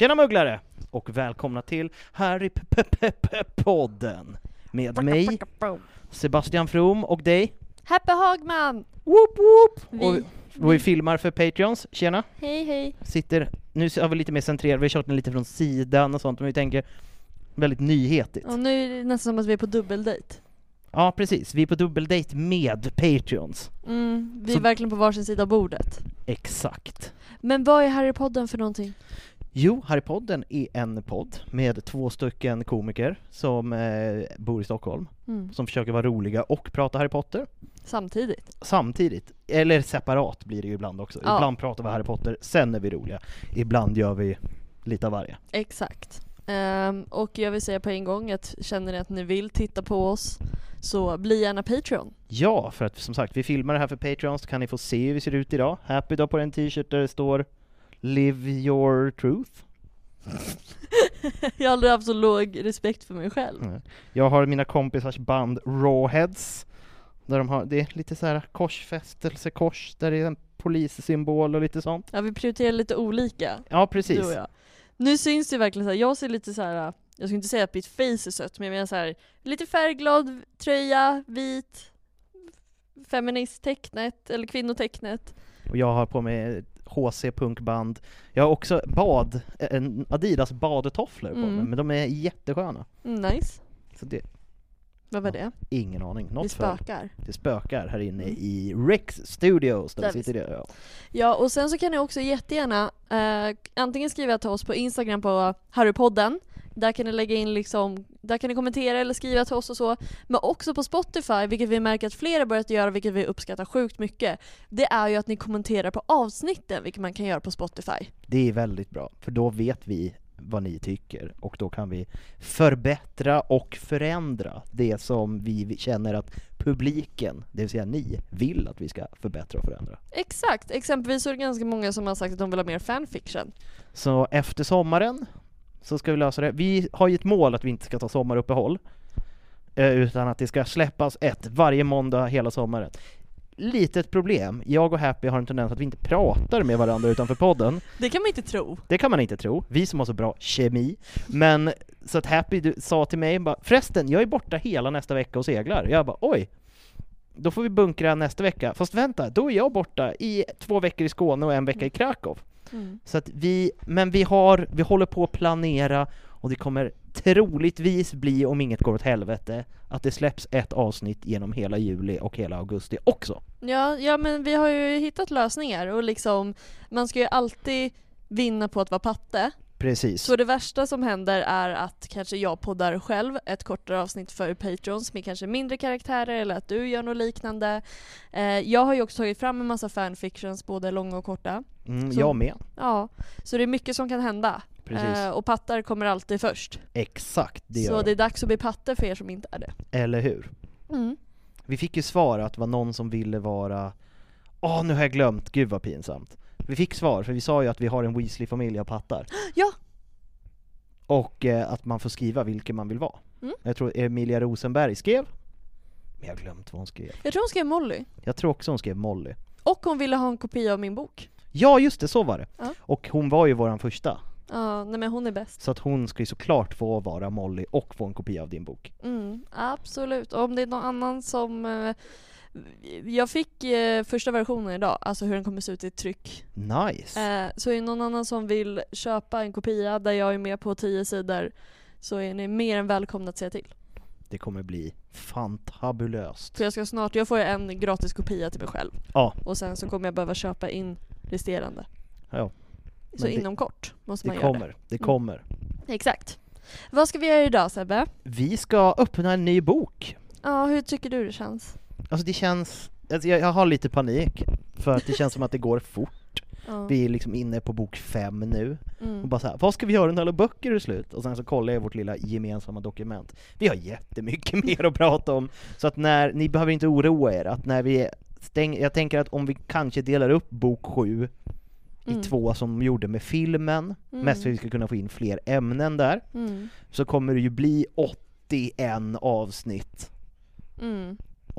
Tjena mugglare! Och välkomna till Harry podden med mig, Sebastian From och dig. Happy Hagman! Whoop. Vi- Och, och vi filmar för Patreons, tjena! Hej hej! Sitter, nu har vi lite mer centrerat, vi har kört den lite från sidan och sånt, men vi tänker väldigt nyhetigt. Och nu är det nästan som att vi är på dubbeldejt. Ja precis, vi är på dubbeldate med Patreons. Mm, vi Så- är verkligen på varsin sida av bordet. Exakt. Men vad är Harrypodden för någonting? Jo, Harrypodden är en podd med två stycken komiker som eh, bor i Stockholm, Mm. som försöker vara roliga och prata Harry Potter. Samtidigt. samtidigt, eller separat blir det ju ibland också. Ja. Ibland pratar vi Harry Potter, sen är vi roliga. Ibland gör vi lite av varje. Exakt. Ehm, och jag vill säga på en gång att känner ni att ni vill titta på oss så bli gärna Patreon. Ja, för att som sagt, vi filmar det här för Patreons, så kan ni få se hur vi ser ut idag. Happy då på en t-shirt där det står Live your truth. jag har aldrig haft så låg respekt för mig själv. Jag har mina kompisars band Rawheads, där de har, det är lite så här korsfästelsekors, där det är en polissymbol och lite sånt. Ja, vi prioriterar lite olika, Ja, du precis. och jag. Nu syns det verkligen så här. jag ser lite så här. jag skulle inte säga att mitt face är sött, men jag menar så här, lite färgglad tröja, vit, feministtecknet, eller kvinnotecknet. Och jag har på mig HC punkband. Jag har också bad, en Adidas badtofflor på Mm. mig, men de är jättesköna. Mm, nice. Så det, Vad var det? ingen aning. Något Det för. spökar. Det spökar här inne Mm. i Rex Studios, där, Där vi sitter. Ja. Ja, och sen så kan ni också jättegärna eh, antingen skriva till oss på Instagram på Harrypodden. Där kan ni lägga in liksom, där kan ni kommentera eller skriva till oss och så. Men också på Spotify, vilket vi märker att flera börjat göra, vilket vi uppskattar sjukt mycket. Det är ju att ni kommenterar på avsnitten, vilket man kan göra på Spotify. Det är väldigt bra, för då vet vi vad ni tycker och då kan vi förbättra och förändra det som vi känner att publiken, det vill säga ni, vill att vi ska förbättra och förändra. Exakt, exempelvis så är det ganska många som har sagt att de vill ha mer fanfiction. Så efter sommaren så ska vi lösa det. Vi har ju ett mål att vi inte ska ta sommaruppehåll, eh, utan att det ska släppas ett varje måndag hela sommaren. Litet problem, jag och Happy har en tendens att vi inte pratar med varandra utanför podden. Det kan man inte tro. Det kan man inte tro, vi som har så bra kemi. Men så att Happy du, sa till mig bara, förresten, jag är borta hela nästa vecka och seglar. Jag bara, oj! Då får vi bunkra nästa vecka. Fast vänta, då är jag borta i två veckor i Skåne och en vecka i Krakow. Mm. Så att vi, men vi har, vi håller på att planera och det kommer troligtvis bli, om inget går åt helvete, att det släpps ett avsnitt genom hela juli och hela augusti också. Ja, ja men vi har ju hittat lösningar och liksom man ska ju alltid vinna på att vara patte Precis. Så det värsta som händer är att kanske jag poddar själv ett kortare avsnitt för Patrons med kanske mindre karaktärer eller att du gör något liknande. Eh, jag har ju också tagit fram en massa fanfictions, både långa och korta. Mm, så- jag med. Ja, så det är mycket som kan hända. Eh, och pattar kommer alltid först. Exakt, det så gör det är dags att bli patte för er som inte är det. Eller hur? Mm. Vi fick ju svar att det var någon som ville vara Åh, nu har jag glömt, gud vad pinsamt. Vi fick svar, för vi sa ju att vi har en Weasley-familj av pattar. Ja! Och eh, att man får skriva vilken man vill vara. Mm. Jag tror Emilia Rosenberg skrev, men jag har glömt vad hon skrev. Jag tror hon skrev Molly. Jag tror också hon skrev Molly. Och hon ville ha en kopia av min bok. Ja, just det, så var det. Ja. Och hon var ju våran första. Ja, nej men hon är bäst. Så att hon ska ju såklart få vara Molly och få en kopia av din bok. Mm, absolut. Och om det är någon annan som... Eh, jag fick eh, första versionen idag, alltså hur den kommer se ut i tryck. Nice! Eh, så är det någon annan som vill köpa en kopia där jag är med på 10 sidor så är ni mer än välkomna att säga till. Det kommer bli fantabulöst. För jag ska snart, jag får ju en gratis kopia till mig själv. Ja. Och sen så kommer jag behöva köpa in resterande. Ja, Så det- inom kort måste det man göra kommer, det kommer. det. Exakt. Vad ska vi göra idag Sebbe? Vi ska öppna en ny bok. Ja, hur tycker du det känns? Alltså det känns, alltså jag, jag har lite panik för att det känns som att det går fort. Ja. Vi är liksom inne på bok fem nu Mm. och bara så här, vad ska vi göra när alla böcker är slut? Och sen så kollar jag i vårt lilla gemensamma dokument. Vi har jättemycket mer att prata om, så att när, ni behöver inte oroa er att när vi stänger, jag tänker att om vi kanske delar upp bok sju i Mm. två som de gjorde med filmen, Mm. mest för att vi ska kunna få in fler ämnen där, Mm. så kommer det ju bli 81 avsnitt.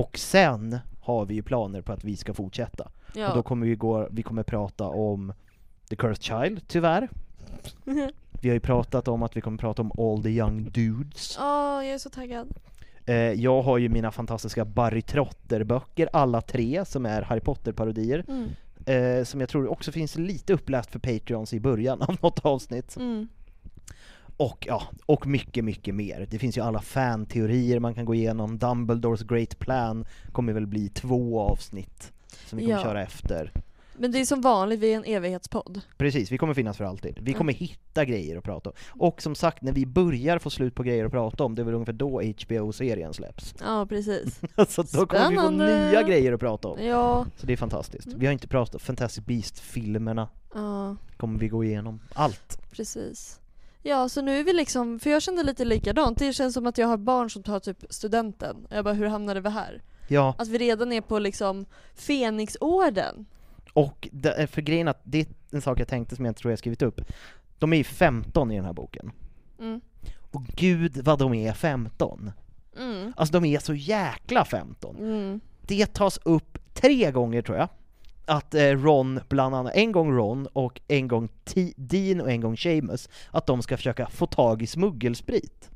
Och sen har vi ju planer på att vi ska fortsätta. Ja. Och då kommer vi gå, vi kommer prata om The Cursed Child, tyvärr. Vi har ju pratat om att vi kommer prata om All the Young Dudes. Åh, jag är så taggad. Eh, jag har ju mina fantastiska Barry Trotter-böcker, alla tre, som är Harry Potter-parodier. Mm. Eh, som jag tror också finns lite uppläst för Patreons i början av något avsnitt. Mm. Och ja, och mycket, mycket mer. Det finns ju alla fan-teorier man kan gå igenom. Dumbledores Great Plan kommer väl bli två avsnitt som vi kommer Ja. köra efter. Men det är som vanligt, vi är en evighetspodd. Precis, vi kommer finnas för alltid. Vi Mm. kommer hitta grejer att prata om. Och som sagt, när vi börjar få slut på grejer att prata om, det är väl ungefär då HBO-serien släpps. Ja, precis. så då kommer vi få nya grejer att prata om. Ja. Så det är fantastiskt. Mm. Vi har inte pratat Fantastic Beast-filmerna, Ja, kommer vi gå igenom. Allt. precis. Ja, så nu är vi liksom, för jag kände lite likadant. Det känns som att jag har barn som tar typ studenten. Jag bara, hur hamnade vi här? Ja, Att vi redan är på liksom Fenixorden. och det, för grejen att det är en sak jag tänkte som jag inte tror jag skrivit upp. De är ju 15 i den här boken. Mm. Och gud vad de är 15! Mm. Alltså de är så jäkla 15! Mm. det tas upp tre gånger tror jag. Att eh, Ron, bland annat, en gång Ron och en gång T- Dean och en gång Seamus, att de ska försöka få tag i smuggelsprit.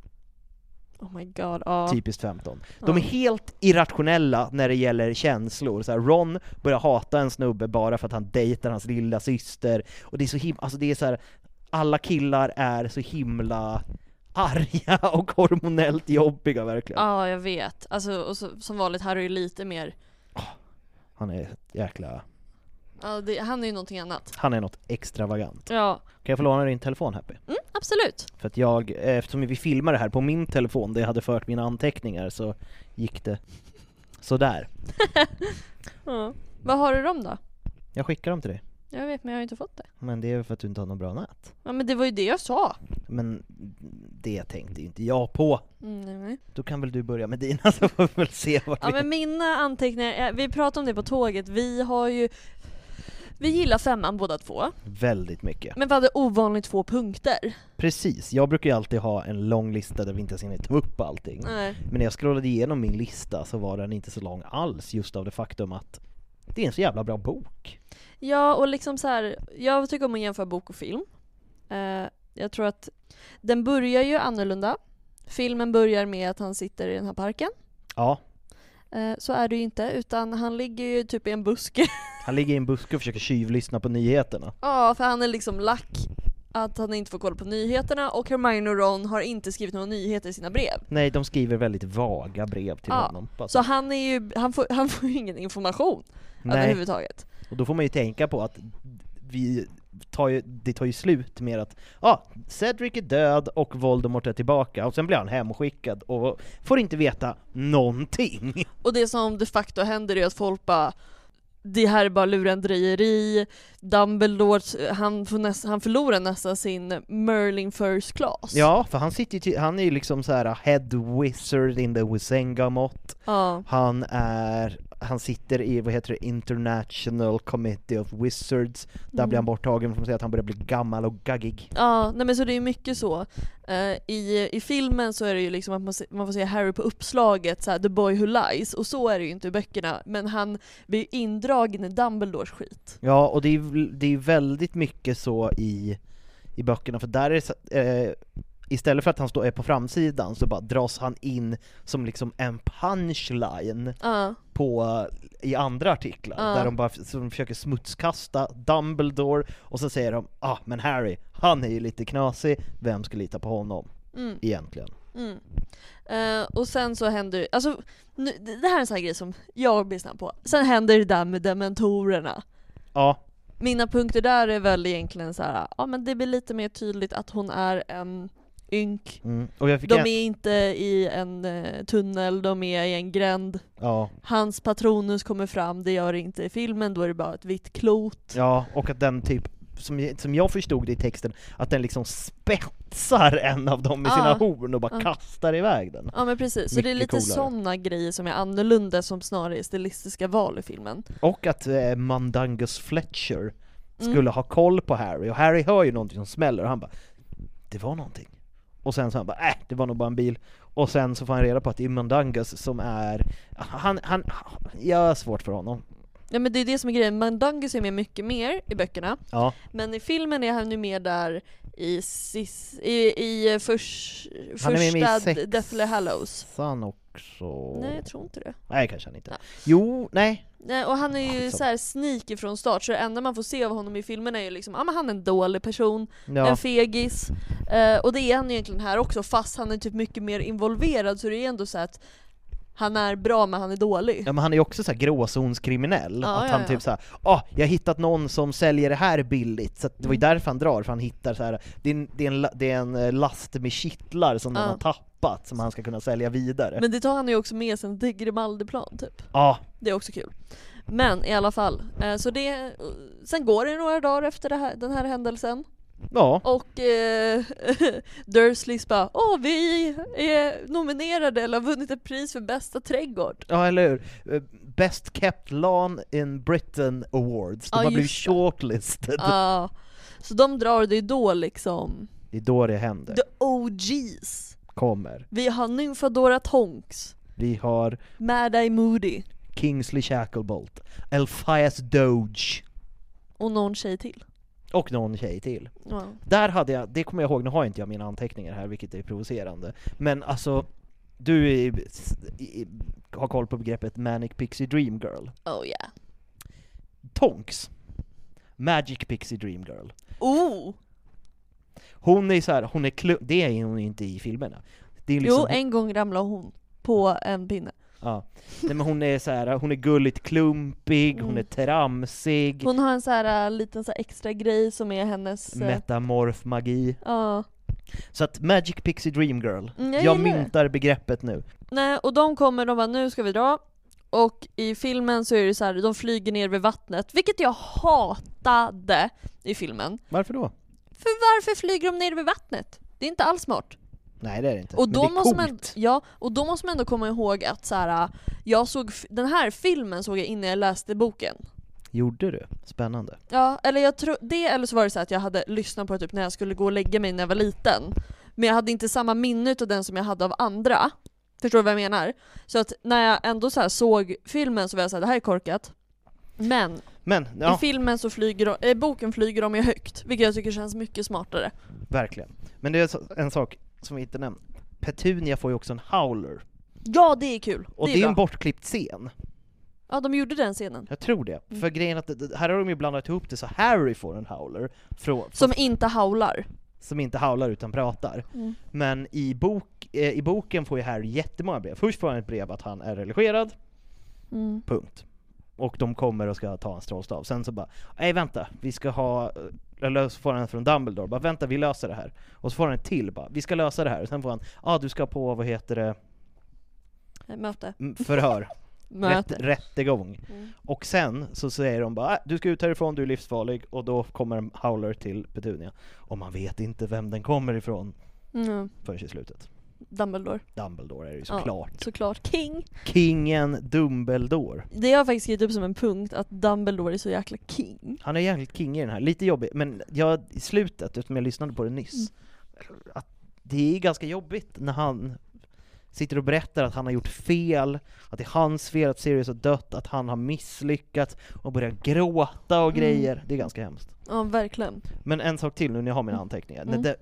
Oh my god, ja. Typiskt 15. De är helt irrationella när det gäller känslor. Så här, Ron börjar hata en snubbe bara för att han dejtar hans lilla syster och det är så himla, alltså det är så här, alla killar är så himla arga och hormonellt jobbiga verkligen. Ja, jag vet. Alltså, och så, som vanligt, Harry är lite mer, Han är jäkla, ja, det, han är ju någonting annat. han är något extravagant. Ja, Kan jag få låna din telefon Happy? mm, absolut. För att jag, eftersom vi filmar det här på min telefon där jag hade fört mina anteckningar så gick det sådär. Ja. Vad har du dem då? Jag skickar dem till dig. Jag vet, men jag har inte fått det. Men det är för att du inte har något bra nät. Ja, men det var ju det jag sa. Men det tänkte ju inte jag på. Mm, nej. Då kan väl du börja med dina så får vi väl se vart Ja vi... men mina anteckningar, vi pratade om det på tåget, vi har ju vi gillar femman båda två, Väldigt mycket. men vi hade ovanligt få punkter. Precis, jag brukar ju alltid ha en lång lista där vi inte ens hinner ta upp allting. Nej. Men när jag scrollade igenom min lista så var den inte så lång alls just av det faktum att det är en så jävla bra bok. Ja, och liksom så här, jag tycker om att jämföra bok och film. Eh, jag tror att den börjar ju annorlunda. Filmen börjar med att han sitter i den här parken. Ja, så är det ju inte, utan han ligger ju typ i en buske. han ligger i en buske och försöker tjuvlyssna på nyheterna. ja, för han är liksom lack att han inte får kolla på nyheterna och Hermione och Ron har inte skrivit några nyheter i sina brev. Nej, de skriver väldigt vaga brev till Ja, honom. Bara Så han är ju, han får, han får ingen information Nej, överhuvudtaget. och då får man ju tänka på att vi, tar ju, det tar ju slut med att ja, Cedric är död och Voldemort är tillbaka, och sen blir han hemskickad och får inte veta någonting. Och det som de facto händer är att folk bara det här är bara lurendrejeri, Dumbledore, han, får näst, han förlorar nästan sin Merlin First Class. Ja, för han sitter ju, han är ju liksom så här head wizard in the Wizengamot, Ja. han är, han sitter i, vad heter det, International Committee of Wizards, där blir han borttagen för att säga att han börjar bli gammal och gaggig. Ja, nej men så det är mycket så. Eh, i, I filmen så är det ju liksom att man, se, man får se Harry på uppslaget, så här, the boy who lies, och så är det ju inte i böckerna, men han blir ju indragen i Dumbledores skit. Ja, och det är, det är väldigt mycket så i, i böckerna, för där är det eh, istället för att han står är på framsidan så bara dras han in som liksom en punchline Ja, på, i andra artiklar, Ja. där de bara så de försöker smutskasta Dumbledore, och så säger de ah men Harry, han är ju lite knasig, vem ska lita på honom mm, egentligen? mm. Eh, och sen så händer, alltså nu, det det här är en sån här grej som jag blir snabb på. Sen händer det där med dementorerna. Ja, Mina punkter där är väl egentligen så här, ja men det blir lite mer tydligt att hon är en ynk. mm. De en, är inte i en eh, tunnel, de är i en gränd. ja, Hans patronus kommer fram, det gör det inte i filmen, då är det bara ett vitt klot. ja, och att den typ som, som jag förstod det i texten, att den liksom spetsar en av dem med sina Ja. horn och bara Ja. kastar iväg den. Ja men precis, så det är Mycket lite sådana grejer som är annorlunda som snarare är stilistiska val i filmen. Och att eh, Mandangus Fletcher Mm. skulle ha koll på Harry, och Harry hör ju någonting som smäller och han bara Det var någonting. Och sen så han bara äh, det var nog bara en bil. Och sen så får han reda på att det är Mandangus som är, han, han, jag har svårt för honom. Ja men det är det som är grejen, Mandangus är med mycket mer i böckerna, Ja, men i filmen är han ju med där i, sis, i, i förs, Han är med i första sex- Deathly Hallows. han också. Nej jag tror inte det. Nej kanske han inte. Ja. Jo, nej. Nej, och han är ju Skitsamma. så här sneaky från start, så det enda man får se av honom i filmen är ju liksom, ja men han är en dålig person, Ja. en fegis. Eh, och det är han egentligen här också, fast han är typ mycket mer involverad, så det är ändå så att han är bra men han är dålig. Ja men han är ju också så här gråzonskriminell, Ja, att han ja. typ såhär ah, jag har hittat någon som säljer det här billigt, så det var ju Mm. därför han drar, för han hittar så här. Det, är en, det, är en, la- det är en eh, last med kittlar som de har tappat, som han ska kunna sälja vidare. Men det tar han ju också med sig till Grimaldi-plan typ. Ja, Det är också kul. Men i alla fall, eh, så det, sen går det några dagar efter här, den här händelsen ja, och eh, Dursleys bara Åh vi är nominerade eller har vunnit ett pris för bästa trädgård. ja eller hur? Eh, Best kept lawn in Britain Awards, de Ja, har blivit shortlisted. Ja, så de drar det är då liksom Det är då det händer, the OGs. kommer. Vi har Nymfadora Tonks, Vi har Mad Eye Moody Kingsley Shacklebolt, Elphias Doge, och någon tjej till. Och någon tjej till. Ja. Där hade jag, det kommer jag ihåg, nu har inte jag mina anteckningar här vilket är provocerande, men alltså du i- har koll på begreppet Manic Pixie Dream Girl. Oh yeah. Tonks, Magic Pixie Dream Girl. Oh! Hon är så här, hon är klu- det är hon inte i filmerna. Liksom, Jo, en gång ramlade hon på en pinne. Ja. Nej, men hon är så här, hon är gulligt klumpig, hon Mm. är tramsig, Hon har en så här äh, liten så här extra grej som är hennes... äh, metamorf magi. Ja. Så att Magic Pixie Dream Girl, Mm, jag jag gillar det. myntar begreppet nu. Nej, och de kommer, de bara nu ska vi dra. Och i filmen så är det så här, de flyger ner vid vattnet, vilket jag hatade i filmen. Varför då? För varför flyger de ner vid vattnet? Det är inte alls smart. Nej det är det inte, Och men då, det är måste man, coolt. ja, och då måste man ändå komma ihåg att så här, jag såg, den här filmen såg jag innan jag läste boken. Gjorde du? Spännande. Ja, eller jag tror det, eller så var det så att jag hade lyssnat på det typ när jag skulle gå och lägga mig när jag var liten. Men jag hade inte samma minne av den som jag hade av andra. Förstår du vad jag menar? Så att när jag ändå så här såg filmen så var jag såhär, det här är korkat. Men Men, ja, i filmen så flyger de, i boken flyger de ju högt, vilket jag tycker känns mycket smartare. verkligen. Men det är en sak som vi inte nämnt. Petunia får ju också en howler. Ja, det är kul. Och det det är, är, en bortklippt scen. Ja, de gjorde den scenen. Jag tror det. Mm. För grejen att, här har de ju blandat ihop det så Harry får en howler, från, Som inte howlar. som inte howlar utan pratar. Mm. Men i, bok, eh, i boken får ju Harry jättemånga brev. Först får han ett brev att han är religerad, punkt. Och de kommer och ska ta hans trollstav. Sen så bara, nej vänta, vi ska ha, eller så får han en från Dumbledore, bara vänta vi löser det här. Och så får han en till bara, vi ska lösa det här. Och sen får han, ja ah, du ska på, vad heter det, Eh, Möte. Mm, förhör. Rätt, Möte. rättegång. Mm. Och sen så säger de bara, äh, du ska ut härifrån, du är livsfarlig. Och då kommer en Howler till Petunia. Och man vet inte vem den kommer ifrån Mm. förrän i slutet. Dumbledore. Dumbledore är det ju Ja. såklart. Såklart. King. Kingen Dumbledore. Det har jag faktiskt skrivit upp som en punkt, att Dumbledore är så jäkla king. Han är jävligt king i den här, lite jobbig, men jag, i slutet, eftersom jag lyssnade på det nyss, Mm. att det är ganska jobbigt när han sitter och berättar att han har gjort fel, att det är hans fel att Sirius har dött, att han har misslyckats, och börjar gråta och Mm. grejer. Det är ganska hemskt. Ja, verkligen. Men en sak till nu när jag har mina anteckningar. Mm. Mm. Det,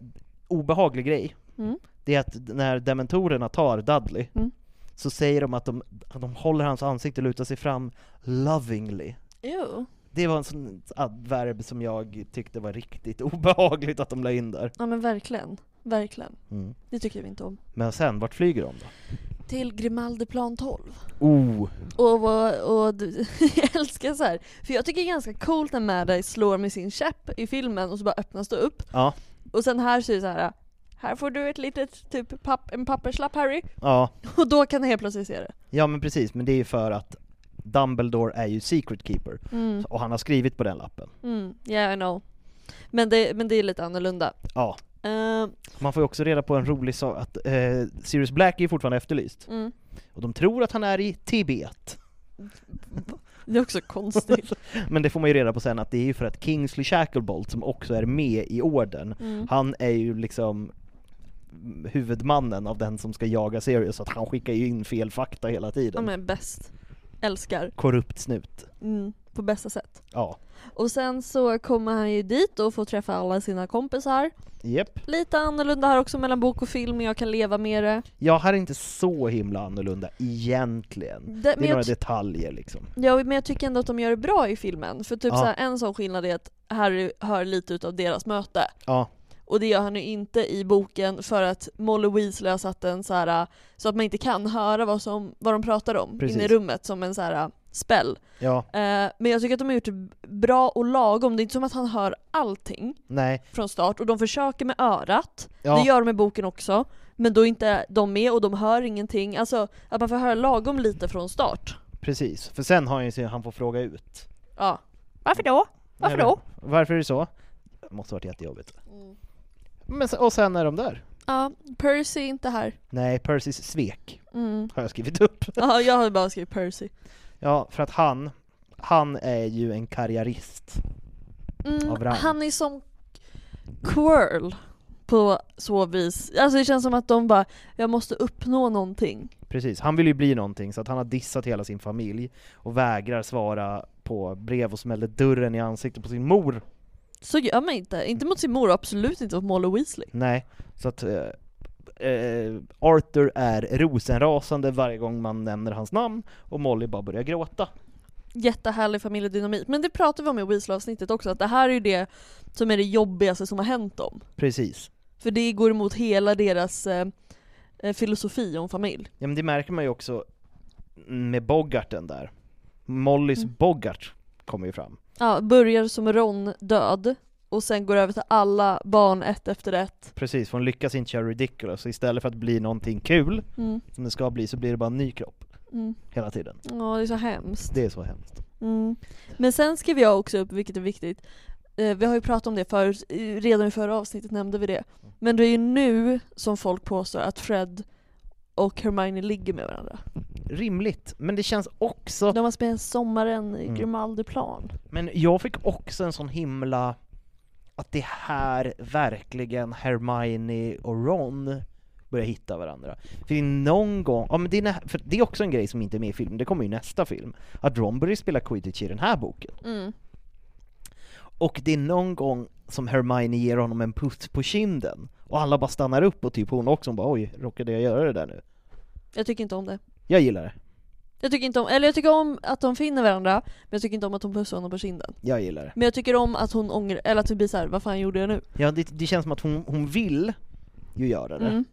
obehaglig grej, Mm. det är att när dementorerna tar Dudley, Mm. så säger de att de, att de håller hans ansikte och lutar sig fram lovingly. Jo. Det var en sån adverb som jag tyckte var riktigt obehagligt att de la in där. Ja men verkligen. Verkligen. Mm. Det tycker vi inte om. Men sen, vart flyger de då? Till Grimaldiplan 12. Oh! Och, vad- och du, jag älskar så här. för jag tycker det är ganska coolt när Mad slår med sin käpp i filmen och så bara öppnas det upp. Ja, Och sen här så är det så här. Här får du ett litet typ papp, en papperslapp Harry. ja, Och då kan jag helt plötsligt se det. ja men precis, men det är ju för att Dumbledore är ju secret keeper, Mm, och han har skrivit på den lappen. mm, yeah I know. Men det, men det är lite annorlunda. Ja, Eh, man får ju också reda på en rolig sak, att eh, Sirius Black är ju fortfarande efterlyst. mm. Och de tror att han är i Tibet. Det är också konstigt. Men det får man ju reda på sen att det är ju för att Kingsley Shacklebolt, som också är med i orden, Mm. han är ju liksom huvudmannen av den som ska jaga Sirius, så att han skickar ju in fel fakta hela De tiden. är bäst. Älskar. Korrupt snut. Mm, på bästa sätt. Ja. Och sen så kommer han ju dit och får träffa alla sina kompisar. Japp. Lite annorlunda här också mellan bok och film, men jag kan leva med det. Ja, här är inte så himla annorlunda egentligen. det Det men, är några detaljer liksom. ja, men jag tycker ändå att de gör det bra i filmen. För typ Ja. så här, en sån skillnad är att Harry hör lite utav deras möte. Ja, Och det gör han ju inte i boken för att Molly Weasley har satt en så här så att man inte kan höra vad, som, vad de pratar om Precis. inne i rummet som en så här spell. ja, Eh, men jag tycker att de har gjort det bra och lagom. Det är inte som att han hör allting nej, från start och de försöker med örat. ja, Det gör de i boken också. Men då är inte de med och de hör ingenting. Alltså att man får höra lagom lite från start. precis. För sen har han ju han får fråga ut. Ja. Varför då? Varför då? Varför är det så? Det måste ha varit jättejobbigt. Men, och sen är de där. Ja, Percy är inte här. Nej, Percys svek Mm. har jag skrivit upp. Ja, jag har bara skrivit Percy. Ja, för att han, han är ju en karriärist. Mm, rang. han är som Quirl på så vis. Alltså det känns som att de bara, jag måste uppnå någonting. Precis, han vill ju bli någonting så att han har dissat hela sin familj och vägrar svara på brev och smäller dörren i ansiktet på sin mor. Så gör man inte. Inte mot sin mor och absolut inte mot Molly Weasley. Nej, så att eh, eh, Arthur är rosenrasande varje gång man nämner hans namn och Molly bara börjar gråta. Jättehärlig familjedynamik. Men det pratar vi om i Weasley-avsnittet också, att det här är ju det som är det jobbigaste som har hänt dem. Precis. För det går emot hela deras eh, eh, filosofi om familj. Ja men det märker man ju också med Bogarten där. Mollys Mm. Bogart kommer ju fram. Ja, börjar som Ron död, och sen går över till alla barn ett efter ett. Precis, för hon lyckas inte köra ridiculous, så istället för att bli någonting kul, Mm. som det ska bli, så blir det bara en ny kropp. Mm. Hela tiden. Ja, det är så hemskt. Det är så hemskt. Mm. Men sen skrev jag också upp, vilket är viktigt, eh, vi har ju pratat om det förut, redan i förra avsnittet nämnde vi det. Men det är ju nu som folk påstår att Fred och Hermione ligger med varandra. Rimligt, men det känns också... De har spelat sommaren i Mm. Grimaldiplan. Men jag fick också en sån himla... Att det här verkligen Hermione och Ron börjar hitta varandra. För det är någon gång, ja men det är, nä- för det är också en grej som inte är med i filmen, det kommer ju nästa film, att Ron börjar spela quidditch i den här boken. Mm. Och det är någon gång som Hermione ger honom en puss på kinden, och alla bara stannar upp och typ hon också hon bara oj, råkade jag göra det där nu? Jag tycker inte om det. Jag gillar det, Jag tycker inte om, eller jag tycker om att de finner varandra, men jag tycker inte om att hon pussar honom på kinden. jag gillar det. Men jag tycker om att hon ångrar, eller att det blir såhär, vad fan gjorde jag nu? Ja, det, det känns som att hon, hon vill ju göra det, Mm.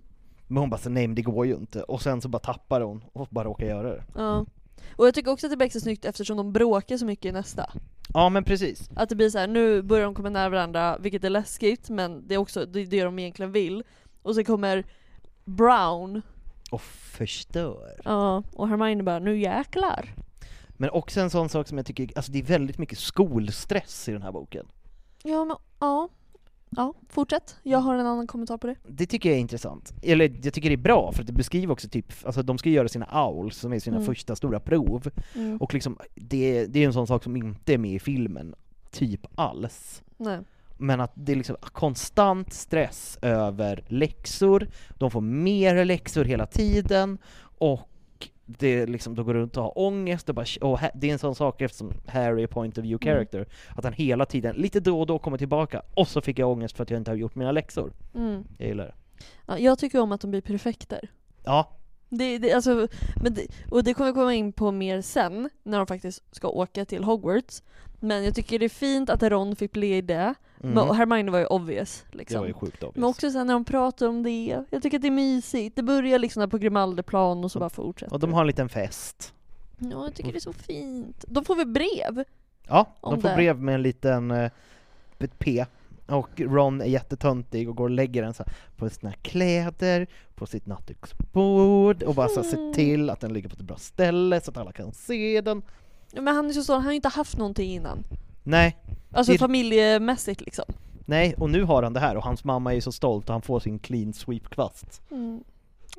men hon bara så nej men det går ju inte, och sen så bara tappar hon och bara råkar göra det. Ja. Och jag tycker också att det blir extra snyggt eftersom de bråkar så mycket i nästa. Ja men precis. Att det blir så här, nu börjar de komma nära varandra, vilket är läskigt, men det är också det, är det de egentligen vill. Och så kommer Brown, Och förstör. ja, och Hermione bara 'Nu jäklar' Men också en sån sak som jag tycker, alltså det är väldigt mycket skolstress i den här boken. Ja men, ja. Ja, fortsätt. Jag har en annan kommentar på det. Det tycker jag är intressant. Eller jag tycker det är bra, för att det beskriver också typ, alltså de ska göra sina owls, som är sina Mm. första stora prov. Mm. Och liksom, det, det är en sån sak som inte är med i filmen, typ alls. Nej. Men att det är liksom konstant stress över läxor, de får mer läxor hela tiden, och det liksom, de går runt och har ångest, och, bara, och det är en sån sak eftersom Harry är point of view character, att han hela tiden, lite då och då kommer tillbaka, och så fick jag ångest för att jag inte har gjort mina läxor. Mm. Jag gillar det. Ja, jag tycker om att de blir prefekter. Ja, Det, det, alltså, men det, och det kommer vi komma in på mer sen, när de faktiskt ska åka till Hogwarts. Men jag tycker det är fint att Ron fick bli det. Mm. Men Hermione var ju obvious. det Liksom. var ju sjukt obvious. Men också sen när de pratar om det, jag tycker att det är mysigt. Det börjar liksom på Grimalderplan och så bara fortsätter. Och de har en liten fest. Ja, jag tycker det är så fint. De får väl brev? Ja, de får det. brev med en liten eh, ett P. Och Ron är jättetöntig och går och lägger den så här på sina kläder, på sitt nattduksbord och bara så här, ser Mm. till att den ligger på ett bra ställe så att alla kan se den. Men han är så stor, han har ju inte haft någonting innan. Nej, Alltså Det- familjemässigt liksom. nej, och nu har han det här och hans mamma är så stolt och han får sin clean sweep-kvast. Mm.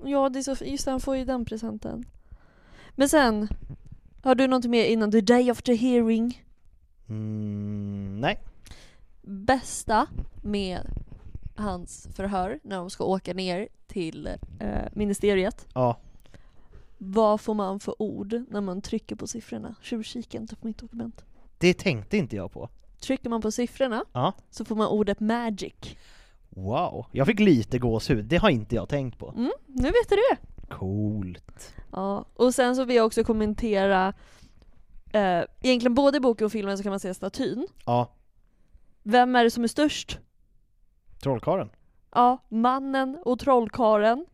Ja, det är så, just det, han får ju den presenten. Men sen, har du något mer innan the day of the hearing? Mm, nej. Bästa med hans förhör när de ska åka ner till eh, ministeriet. Ja, Vad får man för ord när man trycker på siffrorna? Tjuvkika inte på mitt dokument. Det tänkte inte jag på. Trycker man på siffrorna Ja. så får man ordet magic. Wow, jag fick lite gåshud, det har inte jag tänkt på. Mm, nu vet du det! Coolt. Ja, och sen så vill jag också kommentera eh, Egentligen både i boken och filmen så kan man se statyn. Ja, Vem är det som är störst? trollkarlen. Ja, mannen och trollkaren.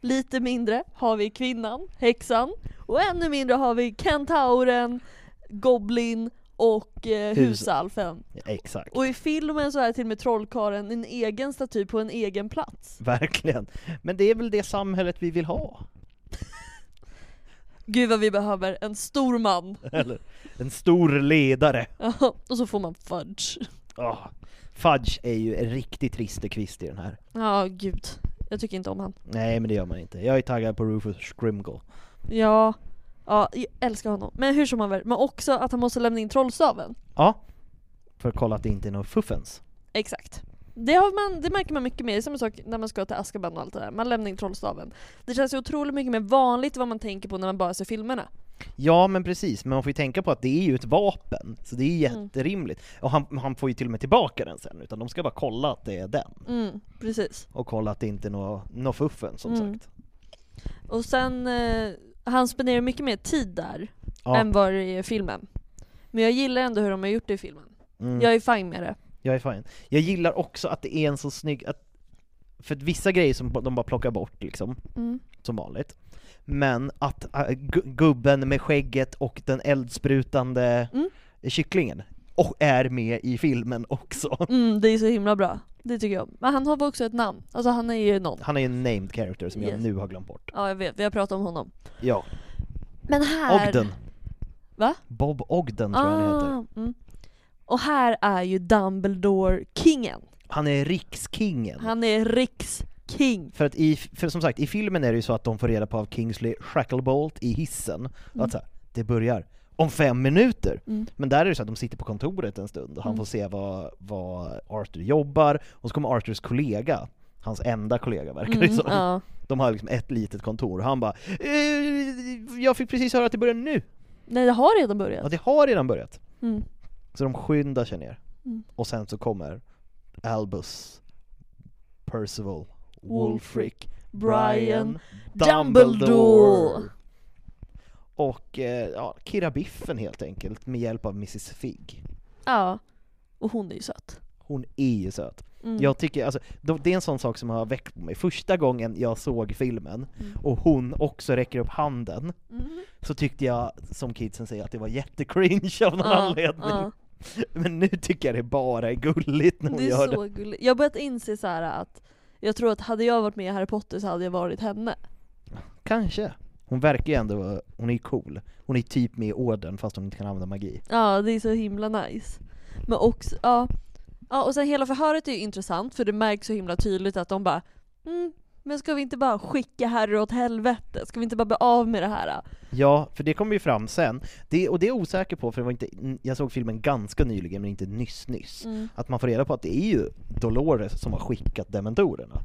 Lite mindre har vi kvinnan, häxan. Och ännu mindre har vi kentauren, goblin och eh, Hus- husalfen. Exakt. Och i filmen så är till och med trollkaren en egen staty på en egen plats. Verkligen. Men det är väl det samhället vi vill ha? Gud vad vi behöver en stor man. Eller en stor ledare. Ja, och så får man fudge. Oh. Fudge är ju en riktigt trist kvist i den här. Ja, gud. Jag tycker inte om han. Nej men det gör man inte. Jag är taggad på Rufus Scrimgle. Ja, ja, jag älskar honom. Men hur som haver, men också att han måste lämna in trollstaven. Ja. För att kolla att det inte är något fuffens. Exakt. Det, har man, det märker man mycket mer, det är samma sak när man ska till Azkaban och allt det där. Man lämnar in trollstaven. Det känns ju otroligt mycket mer vanligt vad man tänker på när man bara ser filmerna. Ja men precis, men man får ju tänka på att det är ju ett vapen, så det är ju Mm. jätterimligt. Och han, han får ju till och med tillbaka den sen, utan de ska bara kolla att det är den. Mm, precis. Och kolla att det inte är något nå fuffen som Mm. sagt. Och sen, eh, han spenderar mycket mer tid där Ja. än vad det är i filmen. Men jag gillar ändå hur de har gjort det i filmen. Mm. Jag är fine med det. Jag är fine. Jag gillar också att det är en så snygg, att, för att vissa grejer som de bara plockar bort liksom, Mm. som vanligt. Men att äh, gu- gubben med skägget och den eldsprutande Mm. kycklingen och är med i filmen också. Mm, det är så himla bra. Det tycker jag. Men han har väl också ett namn. Alltså han är ju någon. Han är en named character som jag Yes. nu har glömt bort. Ja jag vet, vi har pratat om honom. Ja, Men här... Ogden. Va? Bob Ogden tror jag han heter. Ah, mm. Och här är ju Dumbledore kingen. Han är rikskingen. Han är riksking. För att i, för som sagt, i filmen är det ju så att de får reda på av Kingsley Shacklebolt i hissen, att så här, det börjar om fem minuter. Mm. Men där är det så att de sitter på kontoret en stund och han Mm. får se vad, vad Arthur jobbar, och så kommer Arthurs kollega, hans enda kollega verkar det Mm, som. ja. De har liksom ett litet kontor, och han bara eh, Jag fick precis höra att det börjar nu! Nej det har redan Ja börjat. det har redan börjat! Mm. Så de skyndar sig ner. Mm. Och sen så kommer Albus, Percival, Wulfric, Brian, Brian, Dumbledore. Och eh, ja, Kira Biffen helt enkelt, med hjälp av Mrs Figg. Ja. Och hon är ju söt. Hon är ju söt. Mm. Jag tycker, alltså, det är en sån sak som har väckt på mig. Första gången jag såg filmen, Mm. och hon också räcker upp handen, Mm. så tyckte jag, som kidsen säger, att det var jättecringe av någon Ja, anledning. ja. Men nu tycker jag det bara är gulligt när hon Det är gör så det. gulligt. Jag har börjat inse så här att jag tror att hade jag varit med i Harry Potter så hade jag varit henne. Kanske. Hon verkar ju ändå, hon är ju cool. Hon är typ med i orden fast hon inte kan använda magi. Ja, det är så himla nice. Men också, ja. Ja, och sen hela förhöret är ju intressant för det märks så himla tydligt att de bara mm, men ska vi inte bara skicka Harry åt helvete? Ska vi inte bara bli av med det här? Ja, för det kommer ju fram sen. Det, och det är jag osäker på, för det var inte, jag såg filmen ganska nyligen, men inte nyss nyss. Mm. Att man får reda på att det är ju Dolores som har skickat dementorerna.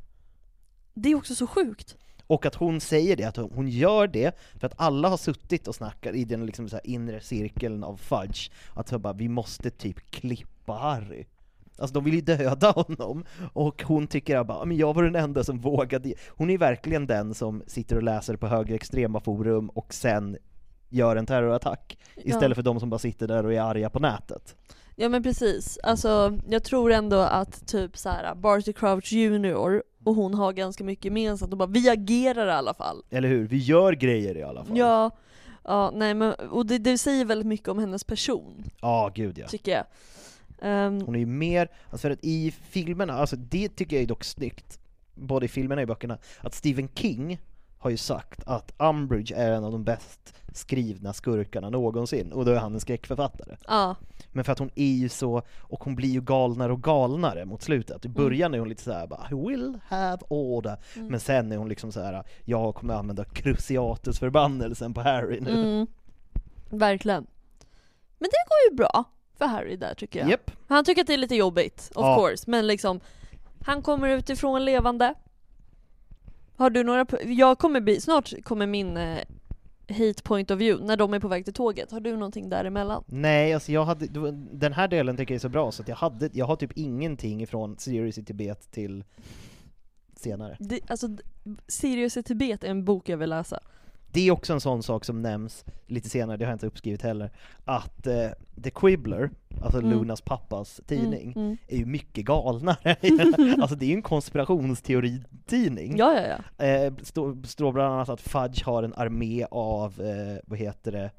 Det är också så sjukt. Och att hon säger det, att hon gör det för att alla har suttit och snackat i den liksom så inre cirkeln av Fudge, att så bara, vi måste typ klippa Harry. Alltså de vill ju döda honom, och hon tycker att bara, men jag var den enda som vågade. Hon är verkligen den som sitter och läser på högerextrema forum och sen gör en terrorattack, istället för de som bara sitter där och är arga på nätet. Ja men precis, alltså jag tror ändå att typ så här Barty Crouch Jr och hon har ganska mycket gemensamt och bara vi agerar i alla fall. Eller hur? Vi gör grejer i alla fall. Ja, ja nej men och det, det säger väldigt mycket om hennes person, Ja, gud ja. tycker jag. Ehm, Hon är ju mer, alltså för att i filmerna, alltså det tycker jag är dock snyggt, både i filmerna och i böckerna, att Stephen King har ju sagt att Umbridge är en av de bäst skrivna skurkarna någonsin, och då är han en skräckförfattare. ja, Men för att hon är ju så, och hon blir ju galnare och galnare mot slutet. I början är hon lite såhär bara 'I will have order' Men sen är hon liksom så här: jag kommer använda Cruciatus-förbannelsen på Harry nu. mm, verkligen. Men det går ju bra för Harry där tycker jag. Japp. Han tycker att det är lite jobbigt, of Ja. course, men liksom Han kommer utifrån levande Har du några, jag kommer bli, snart kommer min eh, hate point of view, när de är på väg till tåget, har du någonting däremellan? Nej, alltså jag hade, den här delen tycker jag är så bra så att jag hade, jag har typ ingenting ifrån Sirius i Tibet till senare. Det, alltså, Sirius i Tibet är en bok jag vill läsa Det är också en sån sak som nämns lite senare, det har jag inte uppskrivit heller, att eh, The Quibbler, alltså Mm. Lunas pappas tidning, Mm, mm. är ju mycket galnare. alltså det är ju en konspirationsteoritidning. Ja, ja, ja. Eh, står, står bland annat att Fudge har en armé av, eh, vad heter det,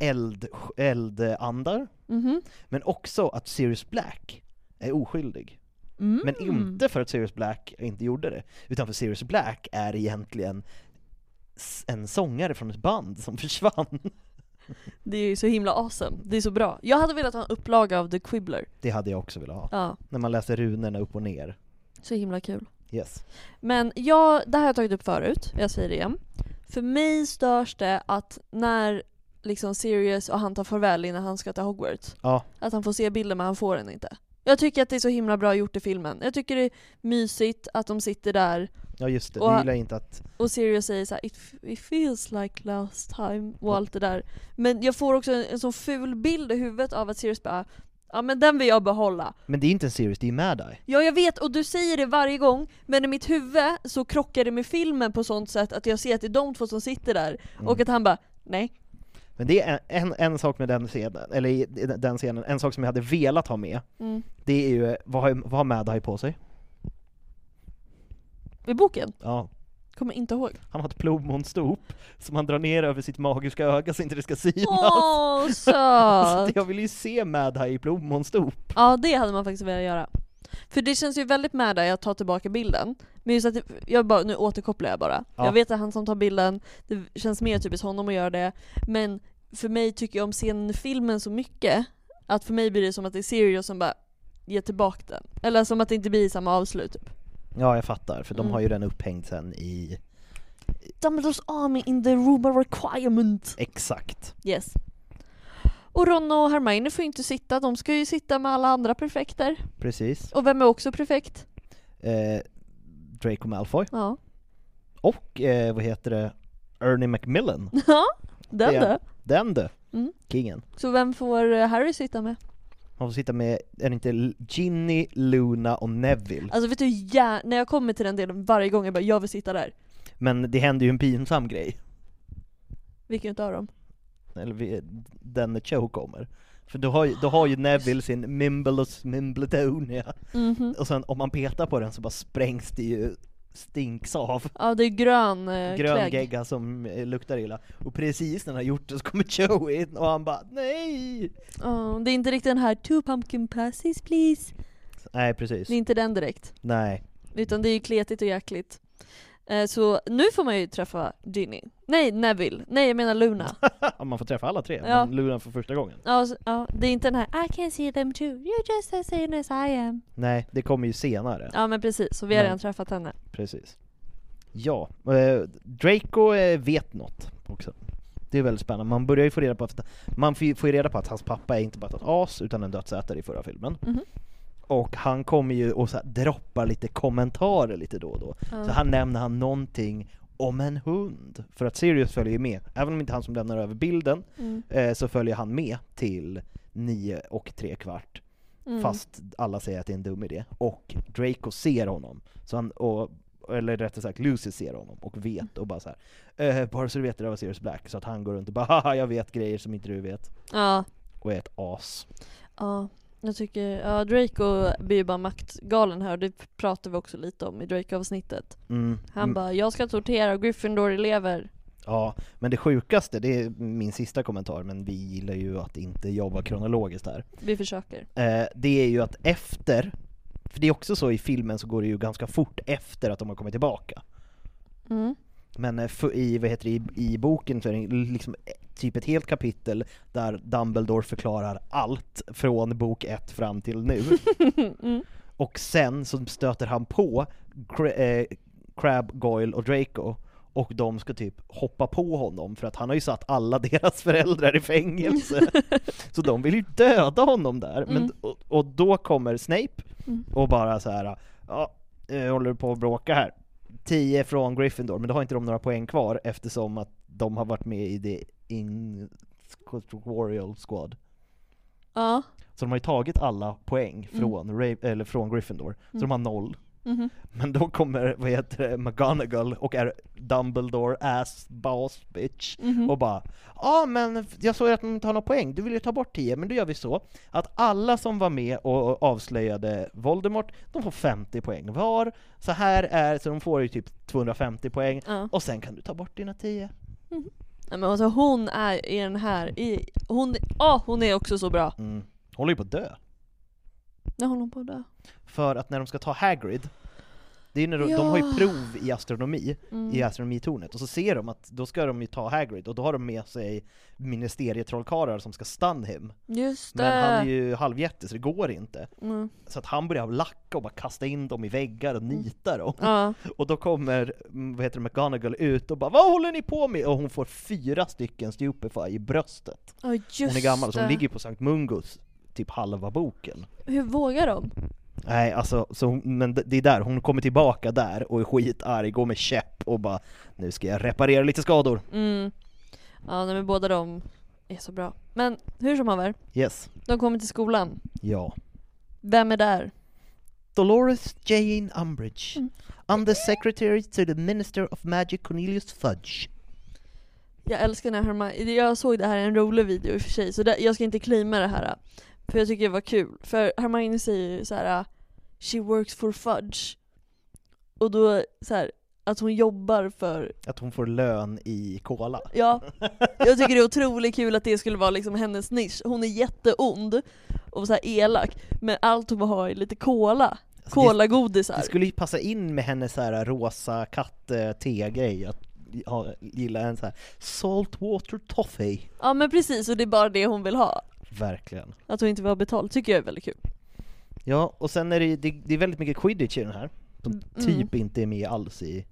eld, eldandar, Mhm. men också att Sirius Black är oskyldig. Mm. Men inte för att Sirius Black inte gjorde det, utan för Sirius Black är egentligen en sångare från ett band som försvann. Det är ju så himla awesome, det är så bra. Jag hade velat ha en upplaga av The Quibbler. Det hade jag också velat ha. Ja, När man läser runorna upp och ner. så himla kul. Yes. Men jag, det här har jag tagit upp förut, jag säger det igen. För mig störs det att när liksom Sirius och han tar farväl innan han ska till Hogwarts, Ja, att han får se bilden men han får den inte. Jag tycker att det är så himla bra gjort i filmen. Jag tycker det är mysigt att de sitter där ja just det. Och- Du gillar inte att... och Sirius säger så här, it, it feels like last time och allt det där. Men jag får också en, en sån ful bild i huvudet av att Sirius bara Ja men den vill jag behålla. Men det är inte en Sirius, det är Mad-Eye. Ja jag vet, och du säger det varje gång, men i mitt huvud så krockar det med filmen på sånt sätt att jag ser att det är de två som sitter där, Mm. och att han bara nej. Men det är en, en sak med den scenen, eller den scenen, en sak som jag hade velat ha med, Mm. det är ju, vad har, vad har Mad-Eye på sig? I boken? Ja, Kommer inte ihåg. han har ett plommonstop som han drar ner över sitt magiska öga så inte det ska synas. Åh, Så söt! jag vill ju se Mad-Eye i plommonstop. Ja det hade man faktiskt velat göra. För det känns ju väldigt med där jag tar tillbaka bilden, men just att det- jag bara, nu återkopplar jag bara. Ja. Jag vet att han som tar bilden, det känns mer typiskt honom att göra det, men för mig tycker jag om scenen i filmen så mycket, att för mig blir det som att det är Sirius som bara ger tillbaka den. Eller som att det inte blir samma avslut typ. Ja, jag fattar, för de Mm. har ju den upphängd sen i... Dumbledores army in the room of requirement. Exakt. Yes. Och Ron och Hermione får ju inte sitta, de ska ju sitta med alla andra prefekter. Precis. Och vem är också prefekt? Eh, Draco Malfoy. Ja. Och, eh, vad heter det, Ernie Macmillan. Ja, den Det- du. Den du. Mm. Kingen. Så vem får eh, Harry sitta med? Han får sitta med, är det inte Ginny, Luna och Neville? Alltså vet du, ja, när jag kommer till den delen varje gång jag bara jag vill sitta där. Men det händer ju en pinsam grej. Vilken utav dem? Eller vi- den när Cho kommer. För då har, ju, då har ju Neville sin Mimblus Mimbletonia, Mhm. och sen om man petar på den så bara sprängs det ju stinks av. Ja det är grön eh, Grön klägg. gegga som eh, luktar illa. Och precis när han har gjort det så kommer Joey in och han bara nej! Ja, det är inte riktigt den här 'two pumpkin passes please' Nej precis. Det är inte den direkt. Nej. Utan det är ju kletigt och jäkligt. Eh, så nu får man ju träffa Ginny. Nej, Neville. Nej, jag menar Luna. Ja, man får träffa alla tre, Ja. men Luna för första gången. Ja, så- ja, det är inte den här I can see them too, you're just as sane as I am. Nej, det kommer ju senare. Ja men precis, så vi har Men- redan träffat henne. Precis. Ja, eh, Draco eh, vet något också. Det är väldigt spännande. Man börjar ju få reda på att, man får ju reda på att hans pappa är inte bara ett as utan en dödsätare i förra filmen. Mhm. Och han kommer ju och så droppar lite kommentarer lite då och då. Ja. Så här nämner han någonting om en hund. För att Sirius följer ju med, även om inte han som lämnar över bilden, Mm. eh, så följer han med till nio och tre kvart. Mm. Fast alla säger att det är en dum idé. Och Draco ser honom, så han, och, eller rättare sagt Lucy ser honom och vet och bara så här. Eh, bara så du vet det där var Sirius Black, så att han går runt och bara haha jag vet grejer som inte du vet. Ja, Och är ett as. ja. Jag tycker, ja Draco blir ju bara maktgalen här och det pratar vi också lite om i Draco-avsnittet. Mm. Han Mm. bara 'Jag ska tortera Gryffindor-elever' Ja, men det sjukaste, det är min sista kommentar, men vi gillar ju att inte jobba kronologiskt här. Vi försöker. Eh, det är ju att efter, för det är också så i filmen så går det ju ganska fort efter att de har kommit tillbaka. Mm. Men eh, i, vad heter det, i, i boken så är det liksom eh, typ ett helt kapitel där Dumbledore förklarar allt från bok ett fram till nu. mm. Och sen så stöter han på Cra- eh, Crab, Goyle och Draco och de ska typ hoppa på honom för att han har ju satt alla deras föräldrar i fängelse. så de vill ju döda honom där. Men, Mm. och, och då kommer Snape Mm. och bara så här, ja, eh, håller du på att bråka här? 10 från Gryffindor, men då har inte de några poäng kvar eftersom att de har varit med i det Inquisitorial Squad. Ja. Så de har ju tagit alla poäng Mm. från, Ra- eller från Gryffindor, så de har noll. Mhm. Men då kommer, vad heter det, McGonagall och är Dumbledore ass boss bitch Mhm. och bara Ja men jag såg att de inte har några poäng, du vill ju ta bort 10, men då gör vi så att alla som var med och avslöjade Voldemort, de får 50 poäng var, så här är, så de får ju typ 250 poäng, Ja. och sen kan du ta bort dina 10. Nej, men alltså hon är i den här, i, hon, ah, hon är också så bra. Mm. Håller ju på att dö. När håller hon på att dö? För att när de ska ta Hagrid, det är när de, de har ju Ja. prov i astronomi, Mm. i astronomitornet, och så ser de att då ska de ju ta Hagrid, och då har de med sig ministerietrollkarlar som ska stun him. Just det! Men han är ju halvjätte så det går inte. mm. Så att han börjar lacka och bara kasta in dem i väggar och nita dem. Ja, Och då kommer, mm, vad heter det, McGonagall ut och bara 'Vad håller ni på med?' Och hon får fyra stycken Stupefy i bröstet. ja just Hon är gammal, så hon det. ligger på Sankt Mungus typ halva boken. Hur vågar de? Nej alltså, så men det är där, hon kommer tillbaka där och är skitarg, går med käpp och bara 'Nu ska jag reparera lite skador' Mm. Ja, nej, men båda de är så bra. Men hur som haver, Yes, de kommer till skolan. ja. Vem är där? Dolores Jane Umbridge, Mm. Undersecretary to the Minister of Magic Cornelius Fudge. Jag älskar när Hermione, jag såg det här i en rolig video i och för sig, så det, jag ska inte claima det här. För jag tycker det var kul. För Hermione säger ju så här: She works for Fudge. Och då så här, att hon jobbar för, Att hon får lön i cola. ja. Jag tycker det är otroligt kul att det skulle vara liksom hennes nisch. Hon är jätteond och så här elak, men allt hon har är lite cola. Colagodisar. Det skulle ju passa in med hennes så här rosa katt-te-grej, att gilla en så här saltwater toffee. Ja men precis, och det är bara det hon vill ha. Verkligen. Att hon inte vill ha betalt, tycker jag är väldigt kul. Ja, och sen är det, det, det är väldigt mycket quidditch i den här, som Mm. typ inte är med alls i,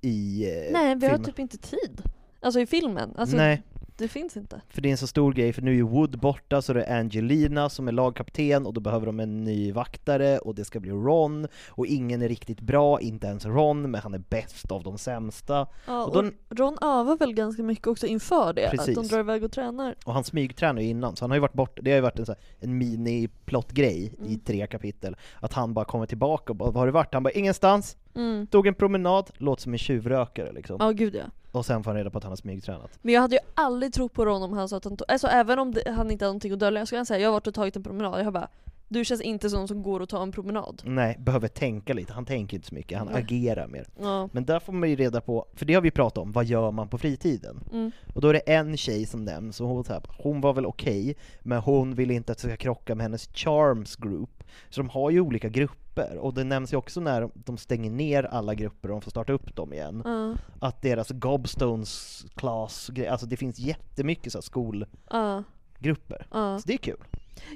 i eh, Nej, vi har filmen. typ inte tid. Alltså i filmen. Alltså, Nej, det finns inte. för det är en så stor grej, för nu är Wood borta, så det är Angelina som är lagkapten, och då behöver de en ny vaktare, och det ska bli Ron, och ingen är riktigt bra, inte ens Ron, men han är bäst av de sämsta. Ja, Och och Ron övar väl ganska mycket också inför det, Precis. att de drar iväg och tränar. Och han smygtränar ju innan, så han har ju varit bort, det har ju varit en, så här, en mini-plot-grej i Mm. tre kapitel, att han bara kommer tillbaka och bara 'Var har du varit?' Han bara 'Ingenstans' Mm. Tog en promenad, låter som en tjuvrökare liksom. Ja gud ja. Och sen får han reda på att han har smygtränat. Men jag hade ju aldrig trott på Ron om han sa att han tog, alltså även om det, han inte hade någonting att dölja, jag skulle säga jag har varit och tagit en promenad, jag bara Du känns inte som någon som går och tar en promenad. Nej, behöver tänka lite. Han tänker inte så mycket, han Nej. agerar mer. Ja. Men där får man ju reda på, för det har vi pratat om, vad gör man på fritiden? Mm. Och då är det en tjej som nämns, och hon, så här, hon var väl okej, men hon vill inte att det ska krocka med hennes Charms Group. Så de har ju olika grupper, och det nämns ju också när de stänger ner alla grupper och de får starta upp dem igen, Ja. att deras Gobstones class, alltså det finns jättemycket så här skolgrupper. Ja. Så det är kul.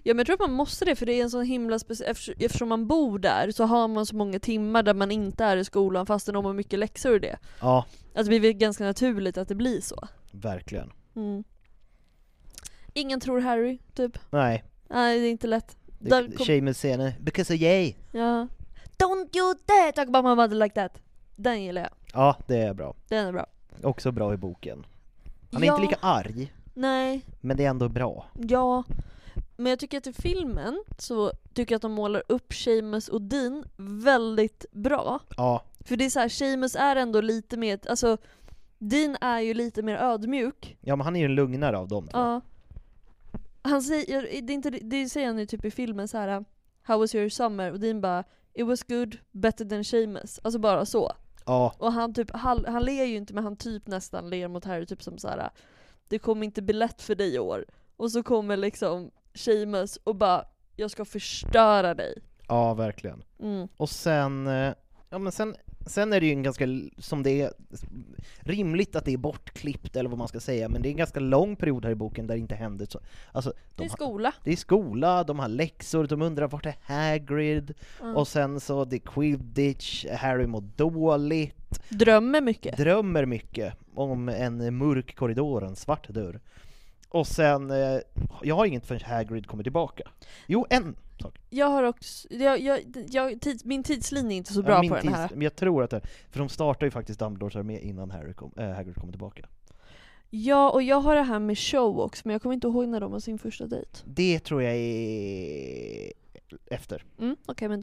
Ja men jag tror att man måste det för det är en sån himla speciell, eftersom, man bor där så har man så många timmar där man inte är i skolan fastän de har mycket läxor och det. Ja, Alltså det blir ganska naturligt att det blir så. verkligen. Mm. Ingen tror Harry, typ. Nej, Nej det är inte lätt. Det, kom- Seamus scenen, because of yay! Ja. Don't you dare talk about my mother like that! Den gillar jag. Ja, det är bra. Den är bra. Också bra i boken. Han är ja, inte lika arg, Nej, men det är ändå bra. ja. Men jag tycker att i filmen så tycker jag att de målar upp Seamus och Dean väldigt bra. Ja, För det är så här, Seamus är ändå lite mer, alltså Dean är ju lite mer ödmjuk. ja men han är ju den lugnare av dem två. Ja. Han säger, det, är inte, det säger han ju typ i filmen så här. How was your summer? Och Dean bara It was good, better than Seamus. Alltså bara så. Ja, Och han typ, han, han ler ju inte men han typ nästan ler mot Harry typ som så här. Det kommer inte bli lätt för dig i år. Och så kommer liksom Seamus och bara Jag ska förstöra dig. ja verkligen. Mm. Och sen, eh, ja men sen, sen är det ju en ganska, som det är, rimligt att det är bortklippt eller vad man ska säga, men det är en ganska lång period här i boken där det inte händer så. Alltså, Det de är har, skola. det är skola, de har läxor, de undrar vart är Hagrid? Mm. Och sen så det är quidditch, Harry mår dåligt, Drömmer mycket. drömmer mycket om en mörk korridor, en svart dörr. Och sen, eh, jag har inget förrän Hagrid kommer tillbaka. Jo, en sak. Jag har också, jag, jag, jag, tids, min tidslinje är inte så Ja, bra min på den här. tids- Men jag tror att det, för de startar ju faktiskt Dumbledores armé innan Harry kom, äh, Hagrid kommer tillbaka. Ja, och jag har det här med show också, men jag kommer inte ihåg när de har sin första dejt. Det tror jag är efter. Mm, okej men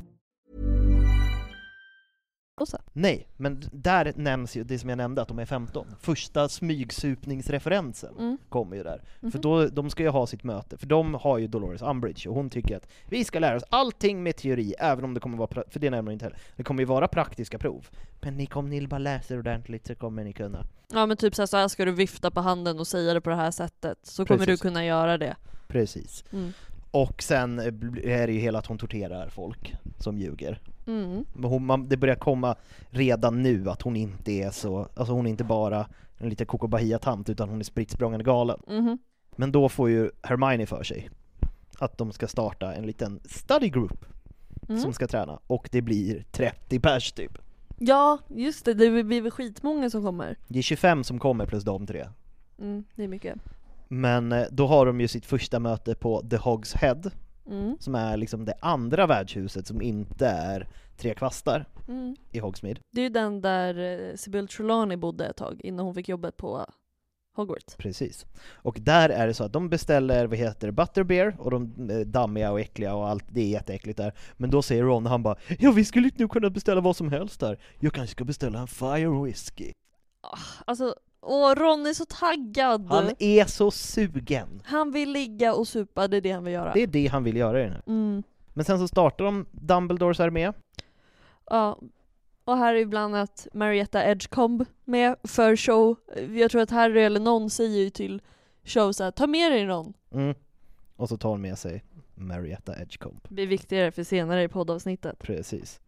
Så. Nej, men där nämns ju det som jag nämnde, att de är 15. Första smygsupningsreferensen Mm. kommer ju där. För Mhm. då, de ska ju ha sitt möte, för de har ju Dolores Umbridge, och hon tycker att vi ska lära oss allting med teori, även om det kommer vara, för det nämner inte heller, det kommer ju vara praktiska prov. Men ni, om ni bara läser ordentligt så kommer ni kunna. Ja men typ så här, så här ska du vifta på handen och säga det på det här sättet, så kommer Precis. du kunna göra det. Precis. Mm. Och sen eh, är det ju hela att hon torterar folk som ljuger. Mm. Hon, man, det börjar komma redan nu att hon inte är så, alltså hon är inte bara en liten kokobahia-tant utan hon är spritt galen. Mhm. Men då får ju Hermione för sig att de ska starta en liten study group Mm. som ska träna, och det blir 30 pers typ. Ja, just det, det blir väl skitmånga som kommer. Det är 25 som kommer plus de tre. Mm, det är mycket. Men eh, då har de ju sitt första möte på The Hogs Head, Mm. som är liksom det andra värdshuset som inte är Tre Kvastar Mm. i Hogsmeade. Det är ju den där eh, Sibyl Trelawney bodde ett tag innan hon fick jobbet på Hogwarts. Precis. Och där är det så att de beställer, vad heter det, butterbeer, och de är dammiga och äckliga och allt, det är jätteäckligt där. Men då säger Ron, han bara Ja vi skulle nu kunna beställa vad som helst där. Jag kanske ska beställa en fire whiskey. Alltså, åh Ron är så taggad! Han är så sugen. Han vill ligga och supa, det är det han vill göra. Det är det han vill göra i den här. Mm. Men sen så startar de Dumbledores armé. Ja. Och här är ibland att Marietta Edgecomb med för show. Jag tror att Harry eller någon säger ju till show så här, ta med dig någon. Mm. Och så tar hon med sig Marietta Edgecombe. Det blir viktigare för senare i poddavsnittet. Precis.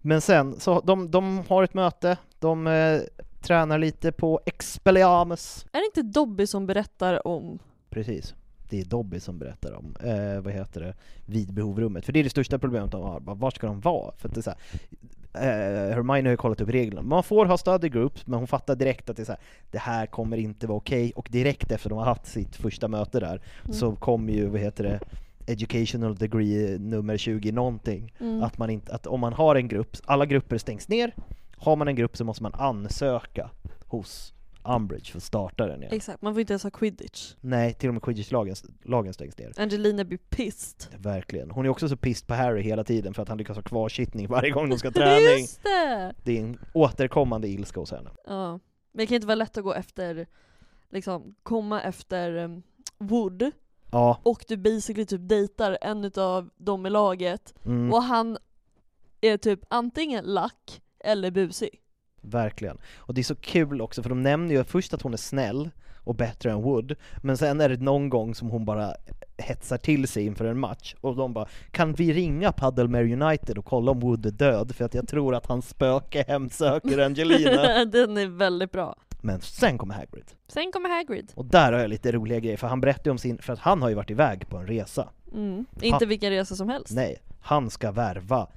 Men sen, så de, de har ett möte, de eh, tränar lite på Expelliarmus. Är det inte Dobby som berättar om... Precis. Det är Dobby som berättar om, eh, vad heter det, vid behovrummet. För det är det största problemet de har, var ska de vara? För att det är så här, eh, Hermione har ju kollat upp reglerna. Man får ha study groups, men hon fattar direkt att det är så här, det här kommer inte vara okej, och direkt efter de har haft sitt första möte där, Mm. så kommer ju, vad heter det, educational degree nummer 20 någonting. Mm. Att, man inte, att om man har en grupp, alla grupper stängs ner, har man en grupp så måste man ansöka hos Umbridge för att starta den igen. Exakt, man får inte ens ha quidditch. Nej, till och med quidditch-lagen lagen stängs ner. Angelina blir pissed. Verkligen. Hon är också så pissed på Harry hela tiden för att han lyckas ha kvarsittning varje gång de ska träning. Just det! Det är en återkommande ilska hos henne. Ja. Men det kan inte vara lätt att gå efter, liksom, komma efter um, Wood, Ja, och du basically typ dejtar en utav dem i laget, mm, och han är typ antingen lack eller busig. verkligen. Och det är så kul också för de nämner ju först att hon är snäll och bättre än Wood, men sen är det någon gång som hon bara hetsar till sig inför en match och de bara Kan vi ringa Puddlemere United och kolla om Wood är död? För att jag tror att hans spöke hemsöker Angelina. Den är väldigt bra. Men sen kommer Hagrid. Sen kommer Hagrid. Och där har jag lite roliga grejer, för han berättar om sin, för att han har ju varit iväg på en resa. Mm. Inte vilken resa som helst. Nej, han ska värva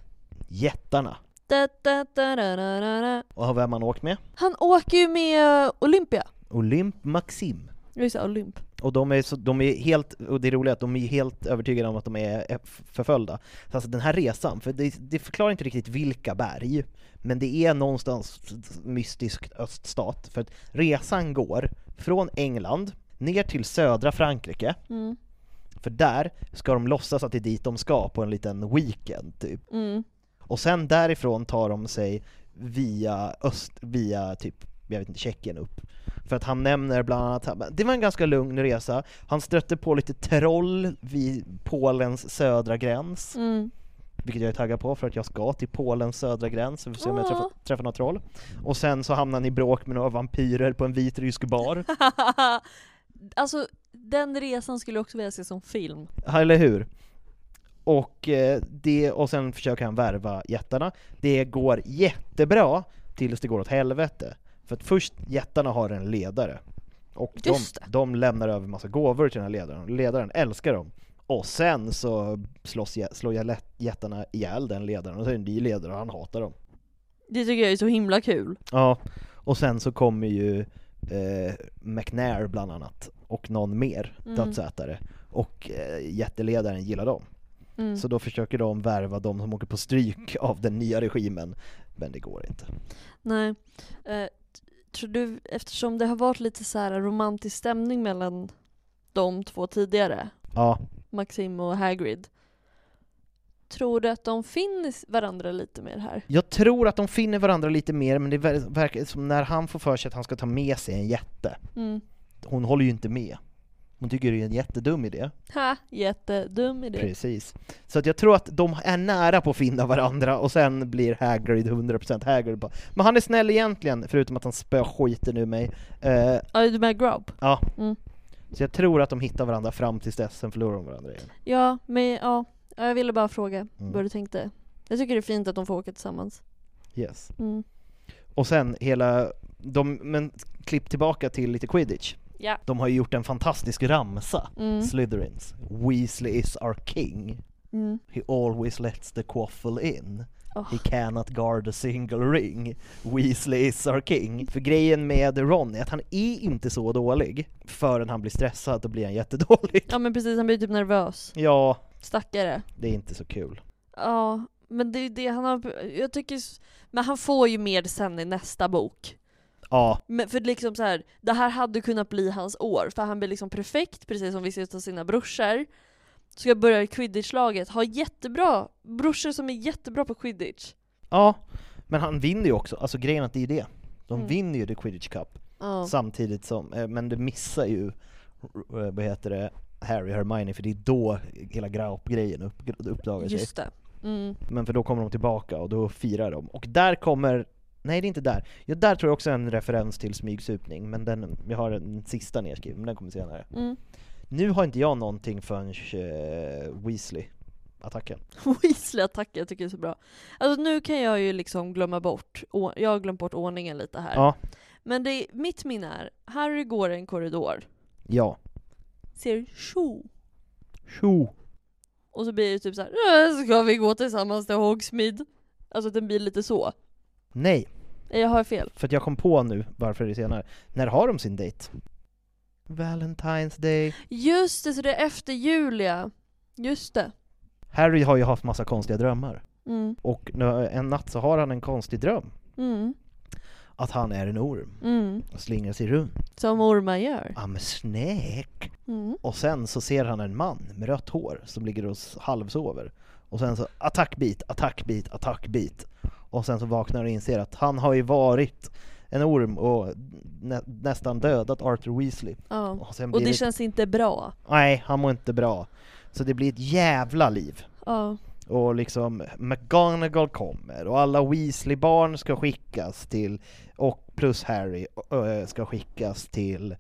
jättarna. Da, da, da. Och vem han åkt med? Han åker ju med Olympia. Olymp Maxim. Just det, Olymp. Och de är, så, de är helt, och det är roligt att de är helt övertygade om att de är förföljda. Så alltså den här resan, för det, det förklarar inte riktigt vilka berg, men det är någonstans mystisk öststat. För att resan går från England ner till södra Frankrike, Mm. för där ska de låtsas att det är dit de ska på en liten weekend typ. Mm. Och sen därifrån tar de sig via öst, via typ, jag vet inte, Tjeckien upp. För att han nämner bland annat, det var en ganska lugn resa, han stötte på lite troll vid Polens södra gräns, Mm. vilket jag är taggad på för att jag ska till Polens södra gräns, vi får se om jag träffar, träffar några troll. Och sen så hamnar han i bråk med några vampyrer på en vitrysk bar, alltså, den resan skulle jag också vilja se som film. eller hur? Och, eh, det, och sen försöker han värva jättarna. Det går jättebra tills det går åt helvete. För att först, jättarna har en ledare. Och de, de lämnar över massa gåvor till den här ledaren. Ledaren älskar dem. Och sen så slås, jä- slår jä- jättarna ihjäl den ledaren, och så är det en ny ledare och han hatar dem. Det tycker jag är så himla kul. Ja, och sen så kommer ju eh, McNair bland annat, och någon mer Mm. dödsätare. Och eh, jätteledaren gillar dem. Mm. Så då försöker de värva de som åker på stryk av den nya regimen, men det går inte. Nej. Eh, tror du, eftersom det har varit lite så här romantisk stämning mellan de två tidigare, Ja, Maxim och Hagrid, tror du att de finner varandra lite mer här? jag tror att de finner varandra lite mer, men det ver- verkar som när han får för sig att han ska ta med sig en jätte, Mm. hon håller ju inte med. Hon tycker det är en jättedum idé. Ha, jättedum idé. Precis. Så att jag tror att de är nära på att finna varandra, och sen blir Hagrid 100% Hagrid bara. Men han är snäll egentligen, förutom att han spöar skiten ur mig. Ja, du med Grub? ja. Mm. Så jag tror att de hittar varandra fram tills dess, sen förlorar de varandra igen. Ja, men. Ja, Jag ville bara fråga Mm. vad du tänkte. Jag tycker det är fint att de får åka tillsammans. Yes. Mm. Och sen hela, de, men klipp tillbaka till lite quidditch. Ja. De har ju gjort en fantastisk ramsa, Mm. Slytherins. Weasley is our king. Mm. He always lets the quaffle in. Oh. He cannot guard a single ring. Weasley is our king. För grejen med Ron är att han är inte så dålig förrän han blir stressad, då blir han jättedålig. Ja men precis, han blir typ nervös. Ja, Stackare. det är inte så kul. Ja, men det är det han har, jag tycker, men han får ju mer sen i nästa bok. Ja, Men för liksom så här, det här hade kunnat bli hans år, för han blir liksom perfekt, precis som vi ser av sina brorsor. Ska börja i quidditch-laget, ha jättebra brorsor som är jättebra på quidditch. ja. Men han vinner ju också, alltså grejen att det är det. De Mm. vinner ju The Quidditch Cup. Ja. samtidigt som, eh, men det missar ju, eh, vad heter det, Harry och Hermione, för det är då hela Graup-grejen upp, uppdagar sig. Just det. Mm. Men för då kommer de tillbaka och då firar de. Och där kommer, nej det är inte där, ja, där tror jag också en referens till smygsupning, men den, jag har en sista nedskriven, men den kommer senare. Mm. Nu har inte jag någonting förrän uh, Weasley-attacken. Weasley-attacken jag tycker är så bra. Alltså nu kan jag ju liksom glömma bort, jag har glömt bort ordningen lite här. Ja, Men det, mitt minne är, Harry går i en korridor, ja. ser tjo, Tjo! och så blir det typ så här, "Äh, ska vi gå tillsammans till Hogsmeade? Alltså att den blir lite så. Nej, Jag har fel. för att jag kom på nu varför det är senare. När har de sin dejt? Valentine's Day. Just det, så det är efter Julia. Just det. Harry har ju haft massa konstiga drömmar. Mm. Och nu, en natt så har han en konstig dröm. Mm. Att han är en orm Mm. och slingrar sig runt. Som ormar gör. I'm a snake. Mm. Och sen så ser han en man med rött hår som ligger och halvsover. Och sen så attackbit, attackbit, attackbit. Och sen så vaknar och inser att han har ju varit en orm och nä nästan dödat Arthur Weasley. Ja. Och, Och blir det känns inte bra. Nej, han mår inte bra. Så det blir ett jävla liv. Ja. Och liksom McGonagall kommer och alla Weasley-barn ska skickas till, och plus Harry, ö, ska skickas till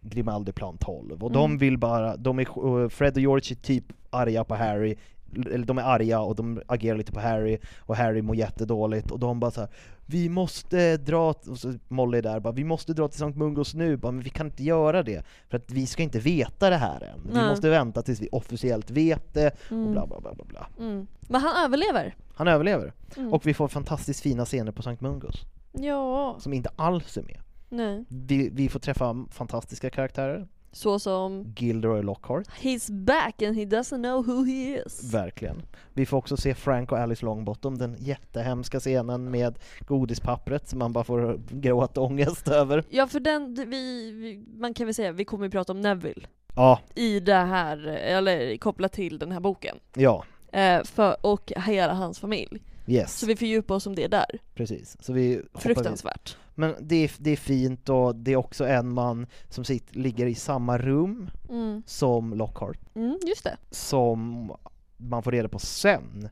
Grimaldiplan 12. Och de Mm. vill bara, de är, Fred och George är typ arga på Harry, eller de är arga och de agerar lite på Harry, och Harry mår jättedåligt, och de bara så här, Vi måste dra, och så Molly är där bara, vi måste dra till Sankt Mungos nu, bara, men vi kan inte göra det, för att vi ska inte veta det här än. Vi Nej. måste vänta tills vi officiellt vet det, och Mm. bla bla bla bla bla. Mm. Men han överlever. Han överlever. Mm. Och vi får fantastiskt fina scener på Sankt Mungos, Ja. som inte alls är med. Nej. Vi, vi får träffa fantastiska karaktärer, Så som Gilderoy Lockhart, He's back and he doesn't know who he is. verkligen. Vi får också se Frank och Alice Longbottom, den jättehemska scenen med godispappret som man bara får gråtångest över. Ja för den, vi, vi, man kan väl säga, vi kommer ju prata om Neville Ja, i det här, eller kopplat till den här boken. ja, Eh, för, och hela hans familj. yes, Så vi fördjupar oss om det där. precis. Så vi Fruktansvärt. Men det är, det är fint och det är också en man som sitter, ligger i samma rum Mm. som Lockhart. Mm, just det. som man får reda på sen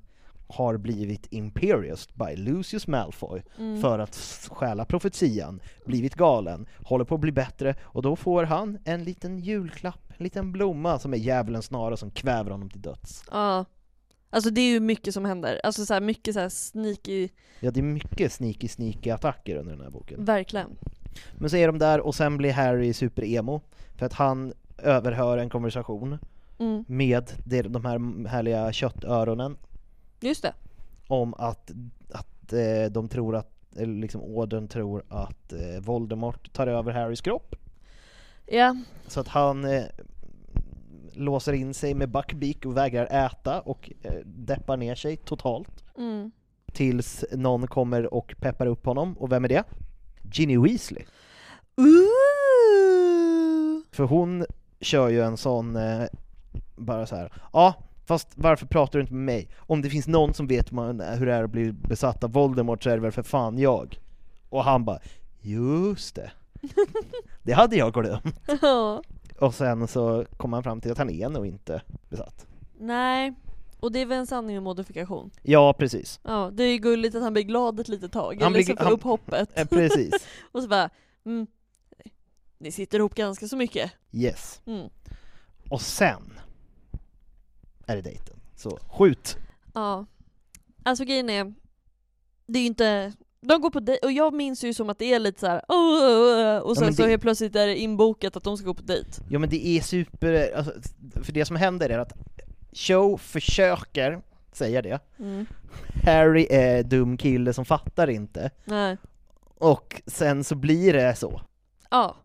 har blivit Imperius by Lucius Malfoy Mm. för att stjäla profetian, blivit galen, håller på att bli bättre och då får han en liten julklapp, en liten blomma som är djävulens snara som kväver honom till döds. Ja. Alltså det är ju mycket som händer. Alltså så här, mycket så här sneaky, Ja, det är mycket sneaky sneaky attacker under den här boken. verkligen. Men så är de där och sen blir Harry super-emo för att han överhör en konversation Mm. med de här härliga köttöronen Just det. om att, att eh, de tror att, eller liksom orden tror att eh, Voldemort tar över Harrys kropp. Ja. Så att han eh, låser in sig med Buckbeak och vägrar äta och eh, deppar ner sig totalt. Mm. Tills någon kommer och peppar upp honom, och vem är det? Ginny Weasley. Ooh. För hon kör ju en sån, eh, bara så här. ja fast varför pratar du inte med mig? Om det finns någon som vet man, hur det är att bli besatt av Voldemort så är det väl för fan jag. Och han bara, just det. det hade jag glömt. Ja. Och sen så kommer han fram till att han är nog inte besatt. Nej. Och det är väl en sanning med modifikation. Ja, precis. Ja, det är ju gulligt att han blir glad ett litet tag, Han eller så får han- upp hoppet. Eh, precis. och så bara, mm, ni sitter ihop ganska så mycket. Yes. Mm. Och sen är det dejten. Så skjut! Ja. Alltså grejen är, det är ju inte, de går på dejt, och jag minns ju som att det är lite så här, "Åh, åh, åh", och sen så det- helt plötsligt är det inbokat att de ska gå på dejt. Ja men det är super, alltså, för det som händer är att Show försöker säga det, Mm. Harry är dum kille som fattar inte, Nej. och sen så blir det så. Ja.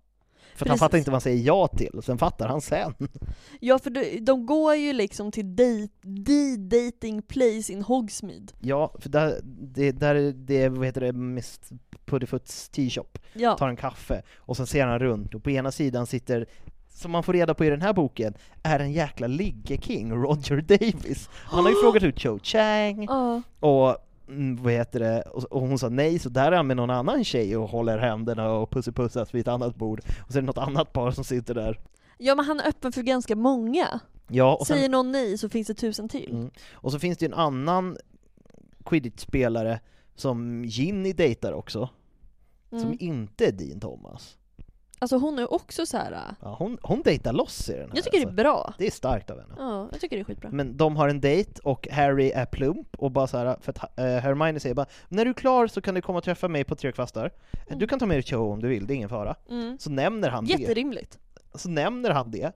För han fattar inte vad han säger ja till, sen fattar han sen. Ja för de, de går ju liksom till date, the dating place in Hogsmeade. Ja, för där, det, där är det, vad heter det, Miss Puddifoots Tea-shop, Ja. tar en kaffe, och sen ser han runt, och på ena sidan sitter som man får reda på i den här boken, är en jäkla ligge-king, Roger Davis. Han har ju frågat ut Cho Chang, Ja. och mm, vad heter det, och, hon sa nej, så där är han med någon annan tjej och håller händerna och pussy-pussas vid ett annat bord, och så är det något annat par som sitter där. ja men han är öppen för ganska många. Ja, och sen, Säger någon nej så finns det tusen till. Mm. Och så finns det ju en annan quidditch-spelare som Ginny dejtar också, som Mm. inte är Dean Thomas. Alltså hon är också så här. äh, Ja, hon, hon dejtar loss i den här. jag tycker det alltså. är bra. det är starkt av henne. Ja, jag tycker det är skitbra. Men de har en dejt och Harry är plump och bara så här, för att eh, Hermione säger bara När du är klar så kan du komma och träffa mig på Tre kvastar. Du kan ta med dig Cho om du vill, det är ingen fara. Mm. Så nämner han det. Jätterimligt. Så nämner han det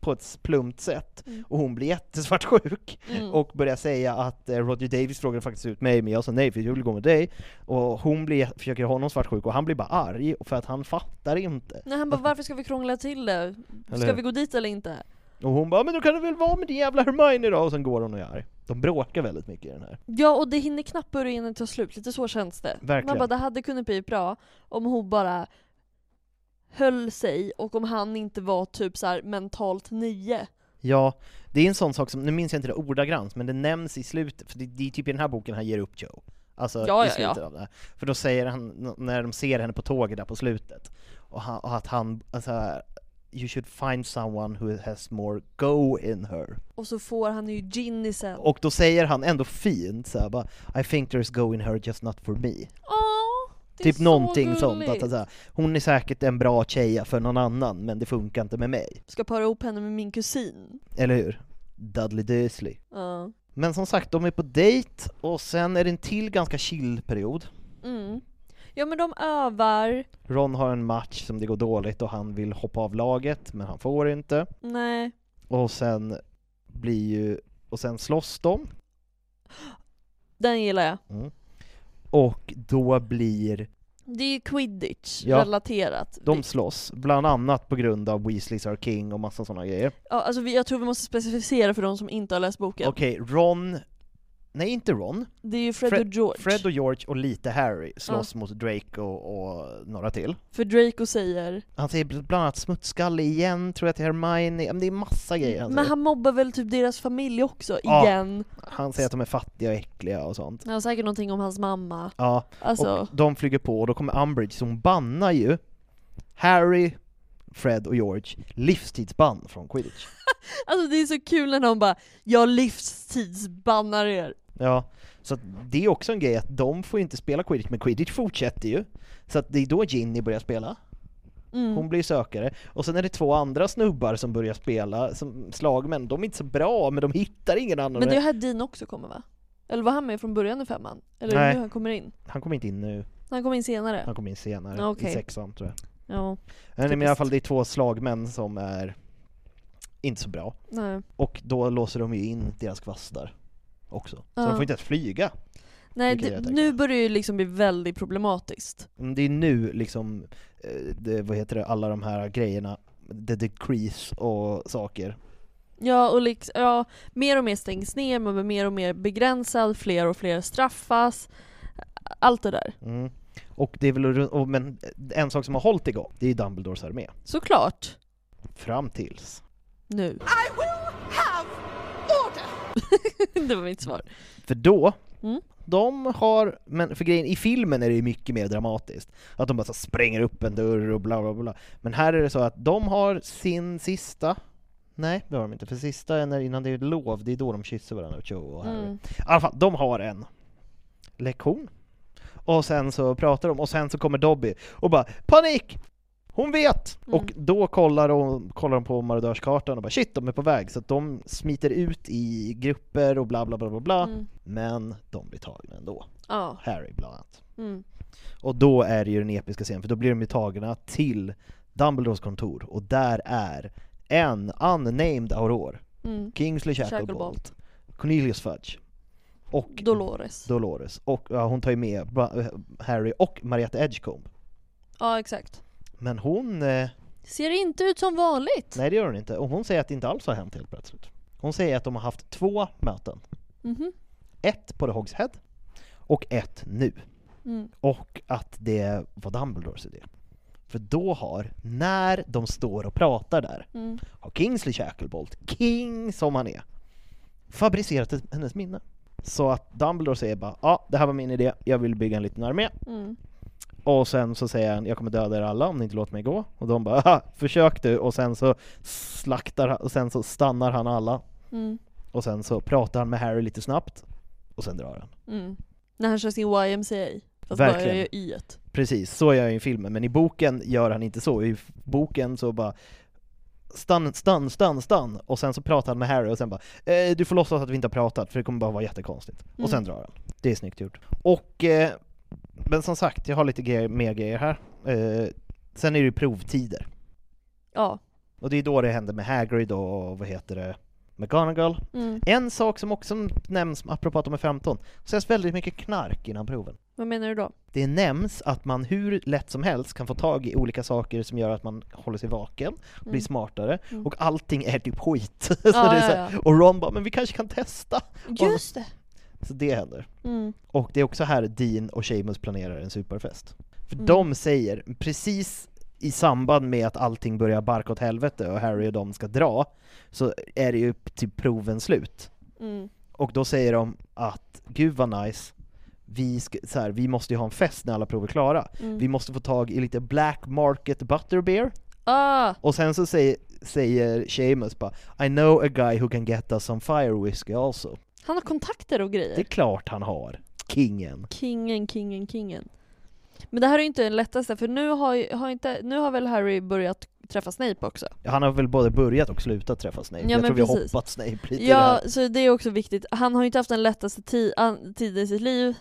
på ett plumpt sätt Mm. och hon blir jättesvartsjuk Mm. och börjar säga att eh, Roger Davis frågade faktiskt ut mig men jag sa nej för jag vill gå med dig och hon blir, försöker ha honom svartsjuk och han blir bara arg för att han fattar inte. Nej han bara varför ska vi krångla till det? Ska vi gå dit eller inte? Och hon bara men då kan du väl vara med din jävla Hermione då och sen går hon och är arg. De bråkar väldigt mycket i den här. Ja och det hinner knappt börja innan det tar slut, lite så känns det. Verkligen. Man bara det hade kunnat bli bra om hon bara höll sig och om han inte var typ så mentalt nio. Ja, det är en sån sak som, nu minns jag inte det ordagrant, men det nämns i slutet, för det, det är typ i den här boken han ger upp Joe. Alltså Ja, i ja, slutet ja. av det. För då säger han, när de ser henne på tåget där på slutet, och, han, och att han, alltså, You should find someone who has more go in her. Och så får han ju Ginny sen. Och då säger han ändå fint så här, bara, I think there's go in her just not for me. Är Typ någonting sånt, gulligt. att alltså, hon är säkert en bra tjeja för någon annan, men det funkar inte med mig. Ska para ihop henne med min kusin. Eller hur? Dudley Dursley. Ja. Men som sagt, de är på dejt och sen är det en till ganska chill period. Mm. Ja men de övar, Ron har en match som det går dåligt och han vill hoppa av laget, men han får inte. nej. Och sen blir ju, och sen slåss de. Den gillar jag. Mm. Och då blir, Det är ju quidditch Ja. relaterat. de Det- slåss, bland annat på grund av Weasleys are king och massa sådana grejer. Ja, alltså vi, jag tror vi måste specificera för de som inte har läst boken. Okej, Ron, nej inte Ron, Det är ju Fred, Fred- och George. Fred och George och lite Harry slåss mot Drake och, och några till. För Draco säger, Han säger bland annat smutskalle igen, tror jag till Hermione, men det är massa grejer han men säger. han mobbar väl typ deras familj också, Ja. igen. Han säger att de är fattiga och äckliga och sånt. Har säkert någonting om hans mamma. Ja, Alltså, och de flyger på och då kommer Umbridge, hon bannar ju Harry, Fred och George livstidsbann från quidditch. alltså det är så kul när någon bara 'Jag livstidsbannar er' Ja, så det är också en grej att de får inte spela quidditch, men quidditch fortsätter ju. Så att det är då Ginny börjar spela. mm. Hon blir sökare. Och sen är det två andra snubbar som börjar spela som slagmän. De är inte så bra, men de hittar ingen annan. Men det är här Dean också kommer va? Eller var han med från början i femman? Eller Nej. nu han kommer in? Han kommer inte in nu, Han kommer in senare? han kommer in senare, Okej. i sexan tror jag. Ja, Men i alla Typiskt. fall, det är två slagmän som är inte så bra. nej. Och då låser de ju in deras kvastar också. Så Ja. de får inte ens flyga. Nej, det, nu börjar det ju liksom bli väldigt problematiskt. Mm, Det är nu liksom, eh, det, vad heter det, alla de här grejerna, the decrease och saker. Ja, och liksom, ja, mer och mer stängs ner, man blir mer och mer begränsad, fler och fler straffas. Allt det där. Mm. Och det är väl, och, men en sak som har hållit igång, det är Dumbledores armé. Såklart. Fram tills. Nu. det var mitt svar. För då, Mm. de har, men för grejen, i filmen är det ju mycket mer dramatiskt. Att de bara så spränger upp en dörr och bla bla bla. Men här är det så att de har sin sista, nej det har de inte, för sista är när, innan det är lov, det är då de kysser varandra, Cho och Harry. Mm. I alla fall, de har en lektion. Och sen så pratar de, och sen så kommer Dobby och bara ”Panik! Hon vet!” Mm. Och då kollar de, kollar de på marodörskartan och bara ”Shit, de är på väg!” Så att de smiter ut i grupper och bla bla bla bla bla. Mm. Men de blir tagna ändå. Ja. Harry bland annat. Mm. Och då är det ju den episka scenen, för då blir de ju tagna till Dumbledores kontor och där är en unnamed Auror, Mm. Kingsley Shacklebolt, Shacklebolt. Cornelius Fudge och Dolores. Dolores. Och ja, hon tar ju med Harry och Marietta Edgecombe. Ja, exakt. Men hon, eh, Ser inte ut som vanligt. nej det gör hon inte, och hon säger att det inte alls har hänt helt plötsligt. Hon säger att de har haft två möten. Mhm. Ett på The Hogs Head och ett nu. Mm. Och att det var Dumbledores idé. För då har, när de står och pratar där, Mm. har Kingsley Shacklebolt, king som han är, fabricerat hennes minne. Så att Dumbledore säger bara ja, det här var min idé, jag vill bygga en liten armé. Mm. Och sen så säger han jag kommer döda er alla om ni inte låter mig gå. Och de bara "Haha, försök du, och sen så slaktar och sen så stannar han alla. Mm. Och sen så pratar han med Harry lite snabbt, och sen drar han. Mm. När han kör sin YMCA. Fast bara Verkligen. jag gör y -et. Precis, så gör han i filmen, men i boken gör han inte så. I boken så bara Stann, stann, stann, stann! Och sen så pratar han med Harry och sen bara eh, Du får låtsas att vi inte har pratat för det kommer bara vara jättekonstigt. Mm. Och sen drar han. Det är snyggt gjort. Och, eh, men som sagt, jag har lite grejer, mer grejer här. Eh, sen är det ju provtider. Ja. Och det är då det händer med Hagrid och vad heter det, McGonagall. Mm. En sak som också nämns, apropå att de är 15, så sägs väldigt mycket knark innan proven. Vad menar du då? Det nämns att man hur lätt som helst kan få tag i olika saker som gör att man håller sig vaken, och blir Mm. smartare, Mm. och allting är typ skit. så Ja, det är så ja, här, ja. Och Ron bara, men vi kanske kan testa. Just det! Så det händer. Mm. Och det är också här Dean och Seamus planerar en superfest. För Mm. de säger, precis i samband med att allting börjar barka åt helvete och Harry och de ska dra, så är det ju till proven slut. Mm. Och då säger de att gud vad nice, vi, ska, så här, vi måste ju ha en fest när alla prov är klara. Mm. Vi måste få tag i lite black market butterbeer. Ah! Och sen så säger, säger Seamus bara I know a guy who can get us some fire whiskey also. Han har kontakter och grejer. Det är klart han har. Kingen. Kingen, kingen, kingen. Men det här är ju inte den lättaste, för nu har, har, inte, nu har väl Harry börjat träffa Snape också? Han har väl både börjat och slutat träffa Snape. Ja, jag tror vi har precis. hoppat Snape lite det Ja, här. så det är också viktigt. Han har ju inte haft den lättaste ti- tiden i sitt liv,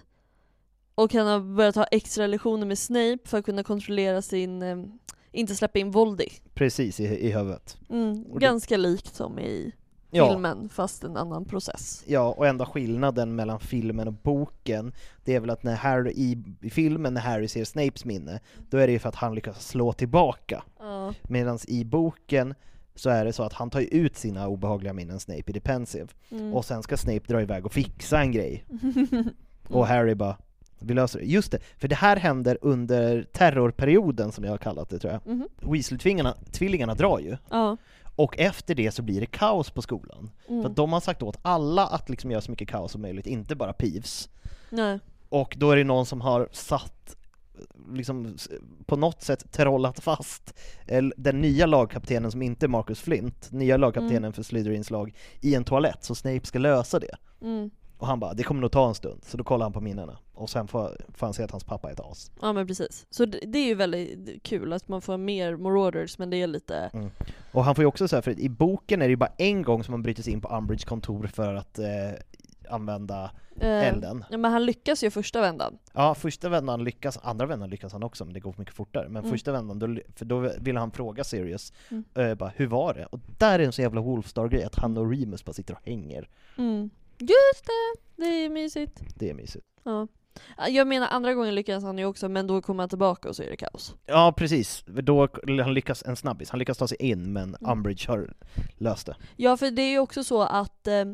och han har börjat ha extra lektioner med Snape för att kunna kontrollera sin, eh, inte släppa in Voldy. Precis i, i huvudet. Mm, det- ganska likt som i Ja. filmen, fast en annan process. Ja, och enda skillnaden mellan filmen och boken, det är väl att när Harry, i, i filmen när Harry ser Snapes minne, då är det ju för att han lyckas slå tillbaka. Ja. Medan i boken så är det så att han tar ut sina obehagliga minnen, Snape, i Depensive. Mm. Och sen ska Snape dra iväg och fixa en grej. Och Harry bara, vi löser det. Just det, för det här händer under terrorperioden som jag har kallat det tror jag. Mhm. Weasley-tvillingarna tvillingarna drar ju. Ja. Och efter det så blir det kaos på skolan. Mm. För att de har sagt åt alla att liksom göra så mycket kaos som möjligt, inte bara Peeves. Nej. Och då är det någon som har satt, liksom på något sätt trollat fast el- den nya lagkaptenen som inte är Marcus Flint, nya lagkaptenen Mm. för Slytherins lag, i en toalett, så Snape ska lösa det. Mm. Och han bara, det kommer nog ta en stund, så då kollar han på minnena. Och sen får, får han se att hans pappa är ett as. Ja men precis. Så det, det är ju väldigt kul att man får mer Marauders, men det är lite... Mm. Och han får ju också så här, för i boken är det ju bara en gång som han bryter sig in på Umbridge kontor för att eh, använda eh, elden. Ja men han lyckas ju första vändan. Ja, första vändan lyckas, andra vändan lyckas han också, men det går mycket fortare. Men Mm. första vändan, då, för då vill han fråga Sirius, Mm. eh, bara, hur var det? Och där är en så jävla Wolfstar-grej, att han och Remus bara sitter och hänger. Mm. Just det! Det är mysigt. Det är mysigt. Ja. Jag menar andra gången lyckas han ju också, men då kommer han tillbaka och så är det kaos. Ja, precis. Då, han lyckas, en snabbis, han lyckas ta sig in, men Mm. Umbridge har löst det. Ja för det är ju också så att, eh,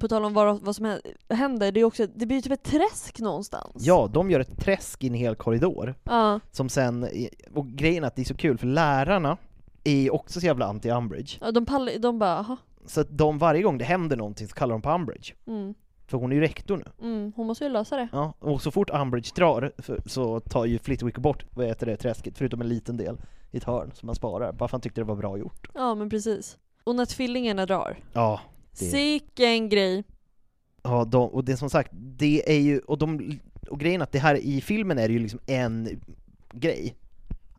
på tal om vad, vad som hä- händer, det är också, det blir typ ett träsk någonstans. Ja, de gör ett träsk i en hel korridor, Ja, som sen, och grejen är att det är så kul, för lärarna är ju också så jävla anti-Umbridge. ja de, pallar, de bara, aha. Så att de, varje gång det händer någonting så kallar de på Umbridge. Mm, För hon är ju rektor nu. mm, hon måste ju lösa det. Ja, och så fort Umbridge drar så, tar ju Flitwick bort, vad heter det, träsket, förutom en liten del i ett hörn som man sparar, bara för han tyckte det var bra gjort. Ja men precis. Och när tvillingarna drar. Ja, Det- Sicken grej. ja de, och det är som sagt, det är ju, och, de, och grejen att det här i filmen är det ju liksom en grej.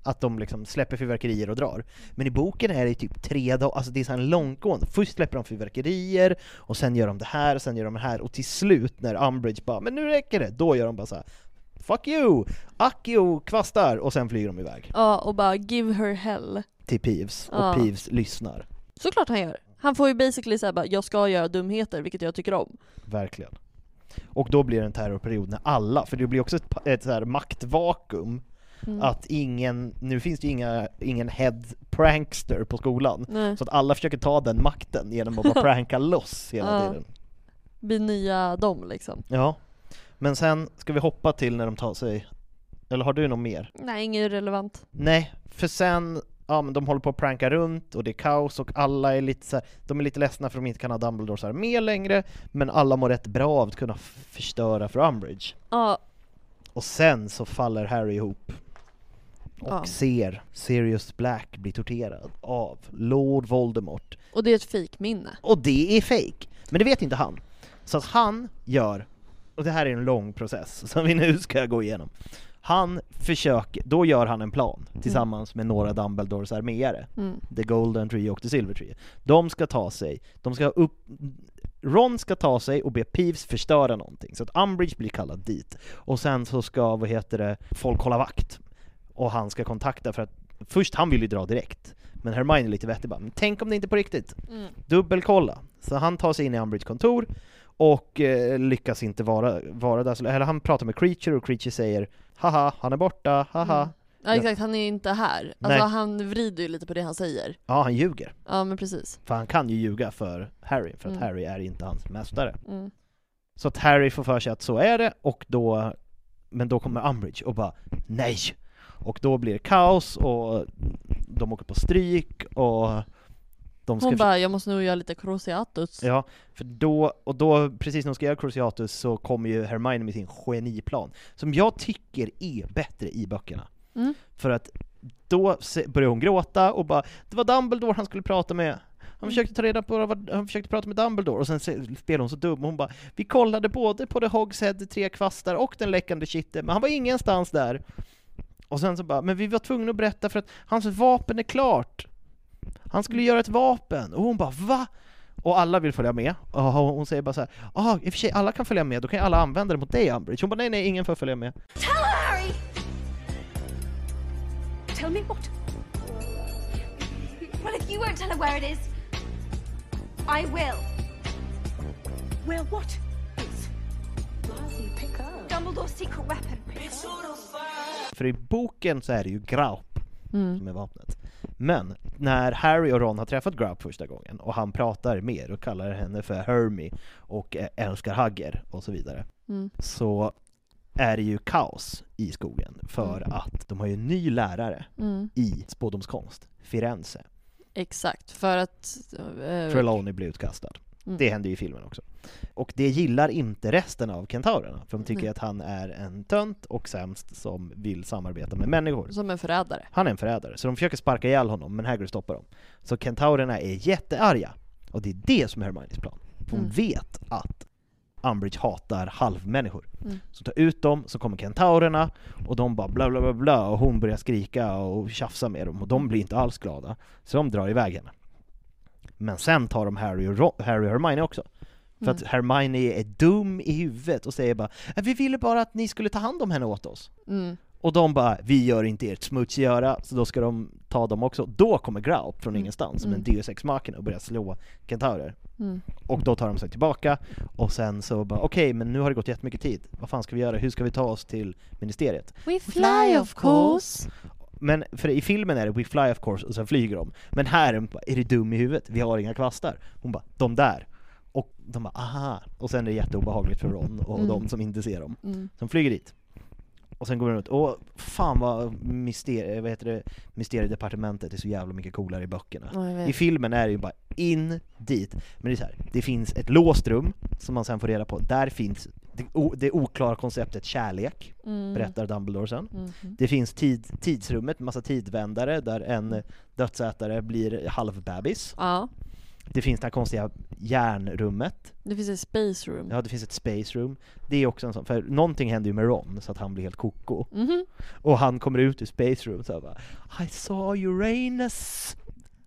Att de liksom släpper fyrverkerier och drar. Men i boken är det typ tre dagar, alltså det är så här långtgående. Först släpper de fyrverkerier, och sen gör de det här, och sen gör de det här, och till slut när Umbridge bara 'Men nu räcker det' då gör de bara så här. 'Fuck you! Ack you, kvastar!' och sen flyger de iväg Ja och bara give her hell. till Peeves, och Ja. Peeves lyssnar. Såklart han gör. Han får ju basically säga bara jag ska göra dumheter, vilket jag tycker om. Verkligen. Och då blir det en terrorperiod när alla, för det blir också ett, ett så här maktvakuum, Mm. att ingen, nu finns det ju inga, ingen head prankster på skolan, Nej. så att alla försöker ta den makten genom att bara pranka loss hela Ja. tiden. Bli nya dem liksom. Ja. Men sen ska vi hoppa till när de tar sig, eller har du något mer? Nej, inget relevant. Nej, för sen, ja men de håller på att pranka runt och det är kaos och alla är lite så här, de är lite ledsna för att de inte kan ha Dumbledore så här med längre, men alla mår rätt bra av att kunna förstöra för Umbridge. Ja, Och sen så faller Harry ihop och Ja. ser Sirius Black bli torterad av Lord Voldemort. och det är ett fejkminne. Och det är fake. Men det vet inte han. Så att han gör, och det här är en lång process som vi nu ska gå igenom. Han försöker, då gör han en plan tillsammans med några Dumbledores arméer. Mm. The Golden Tree och The Silver Tree. De ska ta sig, de ska upp, Ron ska ta sig och be Peeves förstöra någonting, så att Umbridge blir kallad dit. Och sen så ska, vad heter det, folk hålla vakt. Och han ska kontakta för att, först han vill ju dra direkt. Men Hermione är lite vettig bara, men tänk om det inte är på riktigt? Mm. Dubbelkolla. Så han tar sig in i Umbridge kontor och eh, lyckas inte vara, vara där, eller han pratar med Creature och Creature säger Haha, han är borta, haha. Mm. Ja exakt, han är inte här. Alltså Nej. han vrider ju lite på det han säger. Ja, han ljuger. Ja men precis. För han kan ju ljuga för Harry, för att Mm. Harry är inte hans mästare. Mm. Så att Harry får för sig att så är det, och då, men då kommer Umbridge och bara nej! Och då blir det kaos och de åker på stryk och de ska... Hon bara, jag måste nog göra lite Cruciatus. Ja, för då, och då, precis när de ska göra Cruciatus så kommer ju Hermione med sin geniplan, som jag tycker är bättre i böckerna. Mm. För att då börjar hon gråta och bara Det var Dumbledore han skulle prata med han försökte ta reda på vad, han försökte prata med Dumbledore och sen se- spelar hon så dum, hon bara Vi kollade både på The Hogshead, Tre Kvastar och Den Läckande Kitteln, men han var ingenstans där och sen så bara, men vi var tvungna att berätta för att hans vapen är klart Han skulle göra ett vapen, och hon bara va? Och alla vill följa med, och hon säger bara så här, ah, i och för sig alla kan följa med, då kan ju alla använda det mot dig Umbridge Hon bara nej nej, ingen får följa med Tell her, Harry! Tell me what? Well, if you won't tell her where it is, I will. Will what? It's Dumbledore's secret weapon. För i boken så är det ju Graup Mm. som är vapnet. Men när Harry och Ron har träffat Graup första gången och han pratar mer och kallar henne för Hermie och älskar Hagger och så vidare, Mm. så är det ju kaos i skogen för att de har ju en ny lärare Mm. i spådomskonst, Firenze. Exakt, för att... eh, Trelawney blir utkastad. Mm. Det händer ju i filmen också. Och det gillar inte resten av kentaurerna, för de tycker Nej. att han är en tönt och sämst som vill samarbeta med människor. Som en förrädare. Han är en förrädare, så de försöker sparka ihjäl honom, men Hagrid stoppar dem. Så kentaurerna är jättearga, och det är det som är Hermiones plan. Hon Mm. vet att Umbridge hatar halvmänniskor. Mm. Så ta ut dem, så kommer kentaurerna, och de bara bla bla bla bla, och hon börjar skrika och tjafsa med dem, och de blir inte alls glada. Så de drar iväg henne. Men sen tar de Harry och, Ro- Harry och Hermione också. För att Mm. Hermione är dum i huvudet och säger bara "Äh, Vi ville bara att ni skulle ta hand om henne åt oss. Mm. Och de bara, vi gör inte ert smutsiggöra, så då ska de ta dem också. Då kommer Graup från Mm. ingenstans, som en Mm. deus ex machina och börjar slå kentaurer. Mm. Och då tar de sig tillbaka, och sen så bara, okej men nu har det gått jättemycket tid, vad fan ska vi göra, hur ska vi ta oss till ministeriet? We fly of course. Men för i filmen är det We fly of course, och sen flyger de. Men här är de bara, är du dum i huvudet? Vi har inga kvastar. Hon bara, de där. Och de bara, aha. Och sen är det jätteobehagligt för Ron och Mm. de som inte ser dem. Mm. Som flyger dit. Och sen går de runt, och fan vad myster, vad heter det, mysteriedepartementet är så jävla mycket coolare i böckerna. Vet. I filmen är det ju bara in dit, men det är så här, det finns ett låst rum som man sen får reda på, där finns det, det oklara konceptet kärlek, Mm. berättar Dumbledore sen. Mhm. Det finns tid, tidsrummet, massa tidvändare där en dödsätare blir halvbebis. Ja, Det finns det här konstiga järnrummet, det finns ett space room. ja det finns ett space room. Det är också en sån, för någonting händer ju med Ron så att han blir helt koko. Mhm. Och han kommer ut ur space room så bara I saw Uranus!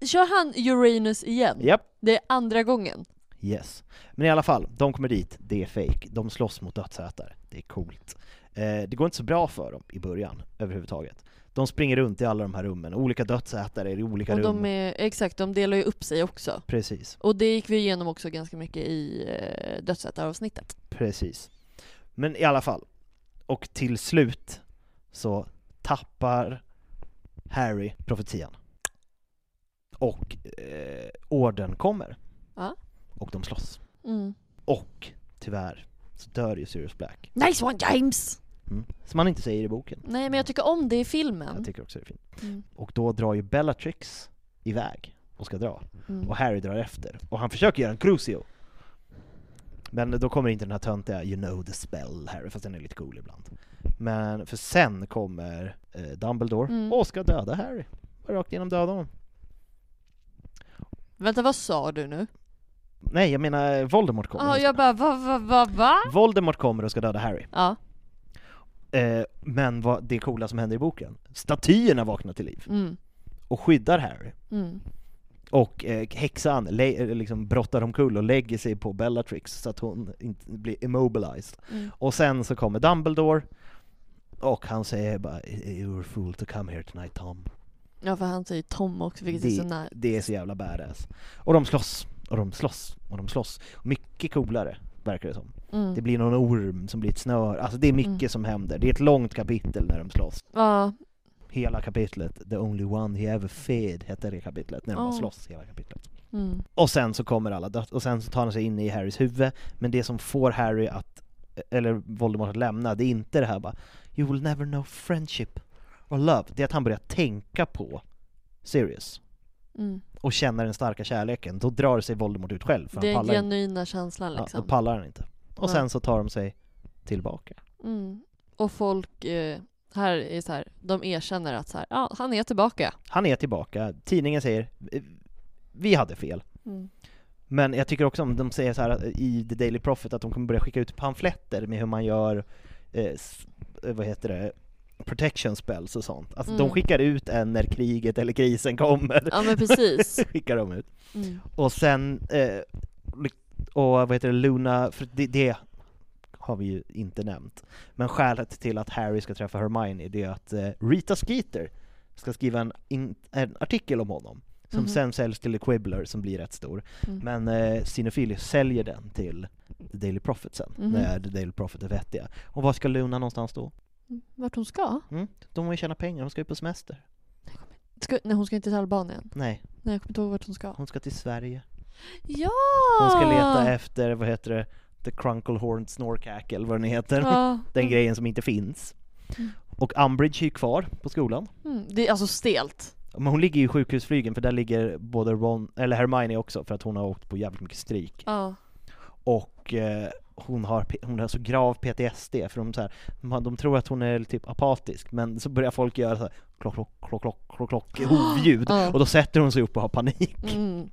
Kör han Uranus igen? Japp, Det är andra gången. Yes. Men i alla fall, de kommer dit, det är fake. De slåss mot dödsätare, det är coolt. Eh, det går inte så bra för dem i början, överhuvudtaget. De springer runt i alla de här rummen, olika dödsätare i olika Och rum. de är, exakt, de delar ju upp sig också. Precis. Och det gick vi igenom också ganska mycket i eh, dödsätaravsnittet. Precis. Men i alla fall, och till slut så tappar Harry profetian. Och eh, orden kommer. Ja. Och de slåss. Mm. Och tyvärr så dör ju Sirius Black. Nice one James! Mm. Som han inte säger i boken. Nej men jag tycker om det i filmen. Jag tycker också det är fint. Mm. Och då drar ju Bellatrix iväg och ska dra. Mm. Och Harry drar efter. Och han försöker göra en crucio. Men då kommer inte den här töntiga 'You know the spell' Harry, fast den är lite cool ibland. Men för sen kommer eh, Dumbledore Mm. och ska döda Harry. Rakt igenom döda honom. Vänta vad sa du nu? Nej, jag menar Voldemort kommer. Ja, jag bara va va va va? Voldemort kommer och ska döda Harry. Ja. Eh, men vad, det coola som händer i boken, statyerna vaknar till liv Mm. och skyddar Harry. Mm. Och eh, häxan le- eh, liksom brottar omkull och lägger sig på Bellatrix så att hon inte blir immobilized. Mm. Och sen så kommer Dumbledore och han säger bara You're a fool to come here tonight Tom. Ja för han säger Tom också, vilket är så Det, nära. det är så jävla badass. Och de slåss, och de slåss, och de slåss. Mycket coolare, verkar det som. Mm. Det blir någon orm som blir ett snör, alltså det är mycket Mm. som händer. Det är ett långt kapitel när de slåss. Ja, Hela kapitlet, The only one he ever fed, hette det kapitlet, när de bara slåss hela kapitlet. mm. Och sen så kommer alla dött, och sen så tar han sig in i Harrys huvud, men det som får Harry att, eller Voldemort att lämna, det är inte det här bara You will never know friendship or love, det är att han börjar tänka på Sirius Mm. och känner den starka kärleken, då drar sig Voldemort ut själv, för Det han är inte. genuina känslan ja, liksom. då pallar han inte. Och Ja. sen så tar de sig tillbaka. Mm. Och folk eh, här är så här, de erkänner att så här, ja, han är tillbaka. Han är tillbaka, tidningen säger "Eh, Vi hade fel. Mm. Men jag tycker också om de säger så här i The Daily Prophet att de kommer börja skicka ut pamfletter med hur man gör, eh, vad heter det, protection spells och sånt. Alltså de Mm. skickar ut en när kriget eller krisen kommer. Ja men precis. skickar de ut. Mm. Och sen, eh, och vad heter det, Luna, för det, det har vi ju inte nämnt. Men skälet till att Harry ska träffa Hermione det är att eh, Rita Skeeter ska skriva en, in, en artikel om honom som Mhm. sen säljs till The Quibbler som blir rätt stor. Mm. Men eh, Cinefilius säljer den till The Daily Prophet sen, Mhm. när The Daily Prophet är vettiga. Och var ska Luna någonstans då? Vart hon ska? Mm? De har ju tjäna pengar, hon ska ju på semester. ska? Nej hon ska inte till Albanien. Nej, Nej jag kommer inte ihåg vart hon ska. hon ska till Sverige. Ja! Hon ska leta efter, vad heter det, The Crunklehorn Snorkack eller vad den heter. Ja. Den grejen som inte finns. Mm. Och Umbridge är ju kvar på skolan. Mm. Det är alltså stelt. Men hon ligger ju i sjukhusflygen för där ligger både Ron, eller Hermione också för att hon har åkt på jävligt mycket stryk. Ja. Och eh, hon, har, hon har så grav PTSD för de, så här, har- de tror att hon är typ apatisk men så börjar folk göra så här, klock, klock, klock, klock, klock, klock, hovljud och då sätter hon sig upp och har panik. Mm.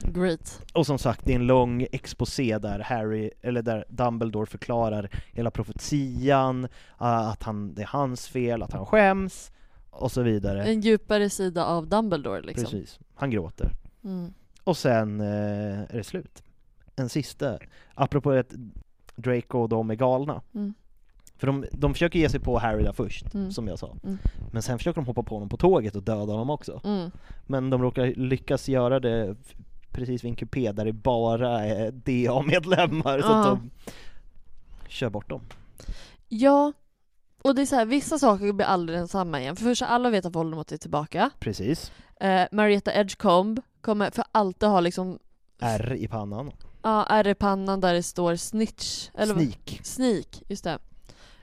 Great. Och som sagt, det är en lång exposé där Harry, eller där Dumbledore förklarar hela profetian, att han, det är hans fel, att han skäms och så vidare. En djupare sida av Dumbledore liksom. Precis, han gråter. Mm. Och sen eh, är det slut. En sista, apropå att Draco och de är galna. Mm. För de, de försöker ge sig på Harry där först, Mm. som jag sa. Mm. Men sen försöker de hoppa på honom på tåget och döda honom också. Mm. Men de råkar lyckas göra det precis vid en kupé där det bara är DA-medlemmar, så att de kör bort dem. Ja, och det är så här, vissa saker blir aldrig densamma igen. För först alla vet att Voldemort är tillbaka. Precis. Eh, Marietta Edgecombe kommer för alltid ha liksom R i pannan. Ja, ärr i pannan där det står snitch. Eller Sneak. Sneak, just det.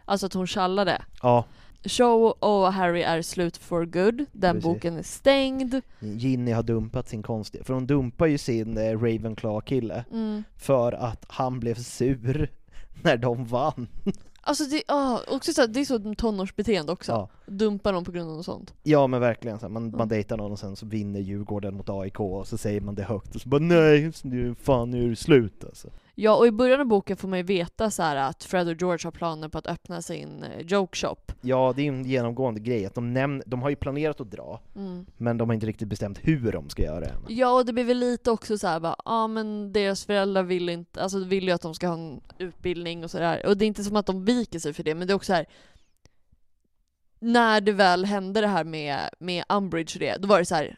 Alltså att hon tjallade. Ja, Show och Harry är slut for good. Den Precis. boken är stängd. Ginny har dumpat sin konstiga, för hon dumpar ju sin eh, Ravenclaw-kille Mm. för att han blev sur när de vann. Alltså det, ah, också så här, det är så tonårsbeteende också. Ja. Dumpa någon på grund av något sånt. Ja men verkligen, så här, man, man Mm. dejtar någon och sen så vinner Djurgården mot AIK och så säger man det högt och så bara nej, nu, fan nu är det slut alltså. Ja, och i början av boken får man ju veta så att Fred och George har planer på att öppna sin eh, joke shop. Ja, det är ju en genomgående grej att de nämner, de har ju planerat att dra, Mm. men de har inte riktigt bestämt hur de ska göra det än. Ja, och det blir väl lite också så här bara, ja ah, men deras föräldrar vill inte, alltså vill ju att de ska ha en utbildning och sådär. Och det är inte som att de viker sig för det, men det är också så här. När det väl hände det här med, med Umbridge och det, då var det så här.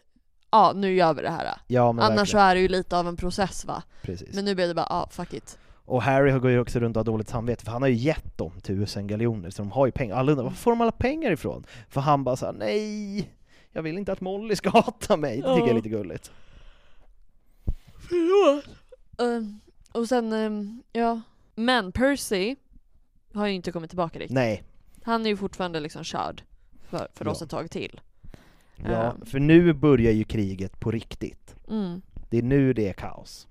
Ja, nu gör vi det här. Ja Annars så verkligen. är det ju lite av en process va? Precis. Men nu blev det bara, ja ah, fuck it. Och Harry går ju också runt och har dåligt samvete, för han har ju gett dem tusen galjoner, så de har ju pengar. Alla undrar, var får de alla pengar ifrån? För han bara såhär, nej, jag vill inte att Molly ska hata mig. Det tycker jag är lite gulligt. Förlåt. Ehm, och sen, ehm, ja. Men Percy har ju inte kommit tillbaka riktigt. Nej, Han är ju fortfarande liksom körd för, för Ja. oss ett tag till. Ja, Ehm. för nu börjar ju kriget på riktigt. Mm. Det är nu det är kaos.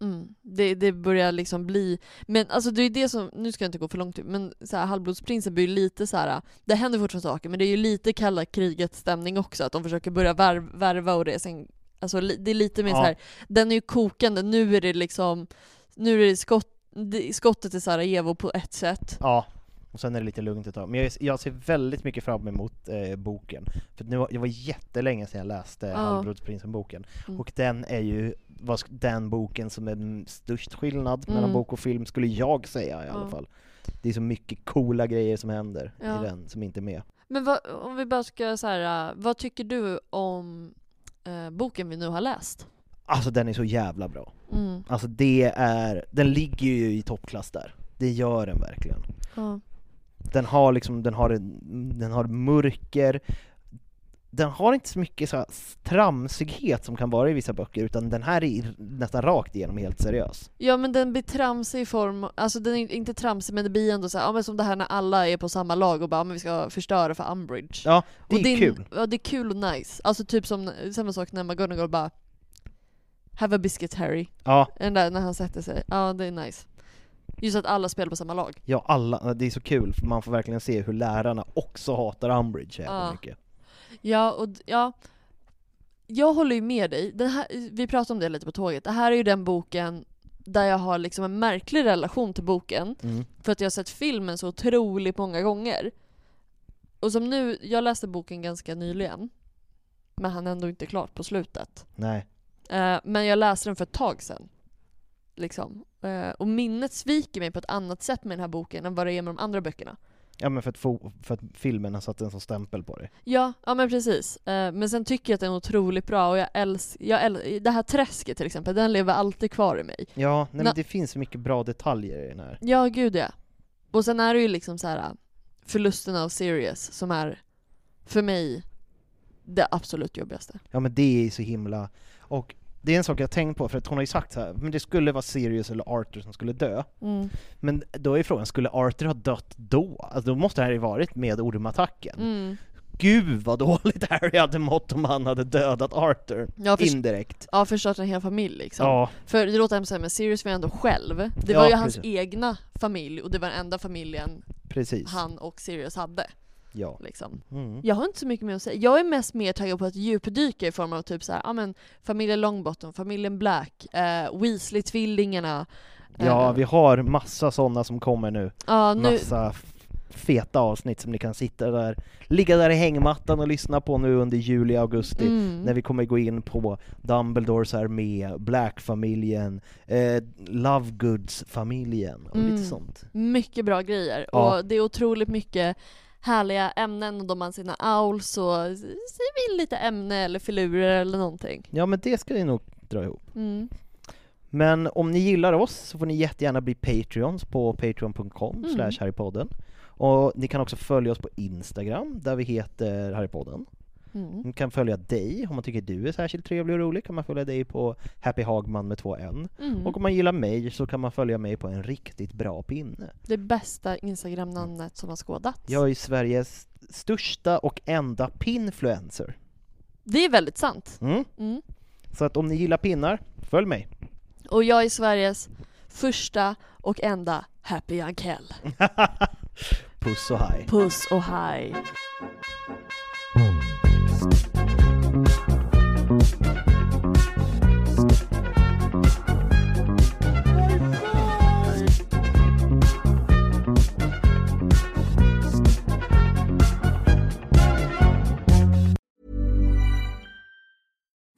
Mm. Det, det börjar liksom bli, men alltså det är det som, nu ska jag inte gå för långt ut, men så här, Halvblodsprinsen blir ju lite så här. det händer fortfarande saker, men det är ju lite kalla kriget stämning också, att de försöker börja värv, värva och det sen, alltså det är lite mer Ja. så här. den är ju kokande, nu är det liksom, nu är det skott, skottet i Sarajevo på ett sätt. Ja, Och sen är det lite lugnt ett tag. Men jag, jag ser väldigt mycket fram emot eh, boken. För nu, var- det var jättelänge sedan jag läste Ja. Halvblodsprinsen-boken. Mm. Och den är ju vad sk- den boken som är störst skillnad mellan Mm. bok och film, skulle jag säga i alla Ja. fall. Det är så mycket coola grejer som händer Ja. i den som inte är med. Men vad, om vi bara ska så här, äh, vad tycker du om eh, boken vi nu har läst? Alltså den är så jävla bra. Mm. Alltså det är, den ligger ju i toppklass där. Det gör den verkligen. Ja. Den har liksom, den har, en, den har mörker, den har inte så mycket så tramsighet som kan vara i vissa böcker, utan den här är nästan rakt igenom helt seriös. ja men den blir tramsig i form, alltså den är inte tramsig men det blir ändå så här, ja men som det här när alla är på samma lag och bara "Ja, men vi ska förstöra för Umbridge. Ja, det och är din- kul. Ja det är kul och nice. Alltså typ som samma sak när McGonagall bara Have a biscuit Harry. Ja, Den där när han sätter sig. Ja det är nice. Just att alla spelar på samma lag. ja alla, det är så kul, för man får verkligen se hur lärarna också hatar Umbridge jävla Ja. mycket. Ja, och ja. Jag håller ju med dig. Den här, vi pratade om det lite på tåget. Det här är ju den boken där jag har liksom en märklig relation till boken. Mm. För att jag har sett filmen så otroligt många gånger. Och som nu, jag läste boken ganska nyligen. Men han är ändå inte klart på slutet. Nej. Eh, men jag läste den för ett tag sedan. Liksom. Eh, och minnet sviker mig på ett annat sätt med den här boken än vad det är med de andra böckerna. Ja men för att, för att filmen har satt en sån stämpel på det. Ja, ja men precis. Eh, men sen tycker jag att den är otroligt bra och jag älskar, jag äl- det här träsket till exempel, den lever alltid kvar i mig. Ja, nej, men det finns så mycket bra detaljer i den här. Ja, gud ja. Och sen är det ju liksom så här äh, förlusten av Sirius som är, för mig, det absolut jobbigaste. Ja men det är så himla... Och det är en sak jag har tänkt på, för att hon har ju sagt så här, men det skulle vara Sirius eller Arthur som skulle dö. Mm. Men då är frågan, skulle Arthur ha dött då? Alltså då måste det här ju varit med ormattacken. Mm. Gud vad dåligt Harry hade mått om han hade dödat Arthur. Ja, för, Indirekt. ja, förstört en hel familj liksom. Ja, För det låter hemskt men Sirius var ju ändå själv. Det Ja, var ju hans precis. egna familj och det var den enda familjen precis. han och Sirius hade. Ja. Liksom. Mm. Jag har inte så mycket mer att säga. Jag är mest mer taggad på att djupdyka i form av typ så här, ja men familjen Longbottom, familjen Black, eh, Weasley-tvillingarna. Ja, eh, vi har massa sådana som kommer nu. ja, nu, Massa feta avsnitt som ni kan sitta där, ligga där i hängmattan och lyssna på nu under juli, augusti. mm, när vi kommer gå in på Dumbledores armé, Black-familjen, eh, Lovegoods-familjen och Mm. lite sånt. mycket bra grejer. Ja. Och det är otroligt mycket härliga ämnen och de har sina owls och säger vi lite ämne eller filurer eller någonting. Ja men det ska ni nog dra ihop. Mm. Men om ni gillar oss så får ni jättegärna bli Patreons på patreon.com Mm. slash harrypodden. Och ni kan också följa oss på Instagram där vi heter Harrypodden. Mm. Ni kan följa dig, om man tycker du är särskilt trevlig och rolig kan man följa dig på Happy Hagman med två N. Mm. Och om man gillar mig så kan man följa mig på en riktigt bra pinne. Det bästa Instagram-namnet som har skådats. Jag är Sveriges största och enda pinfluencer. Det är väldigt sant. Mm. Mm. Så att om ni gillar pinnar, följ mig. Och jag är Sveriges första och enda Happy Ankell. Puss och hej. Puss och hej.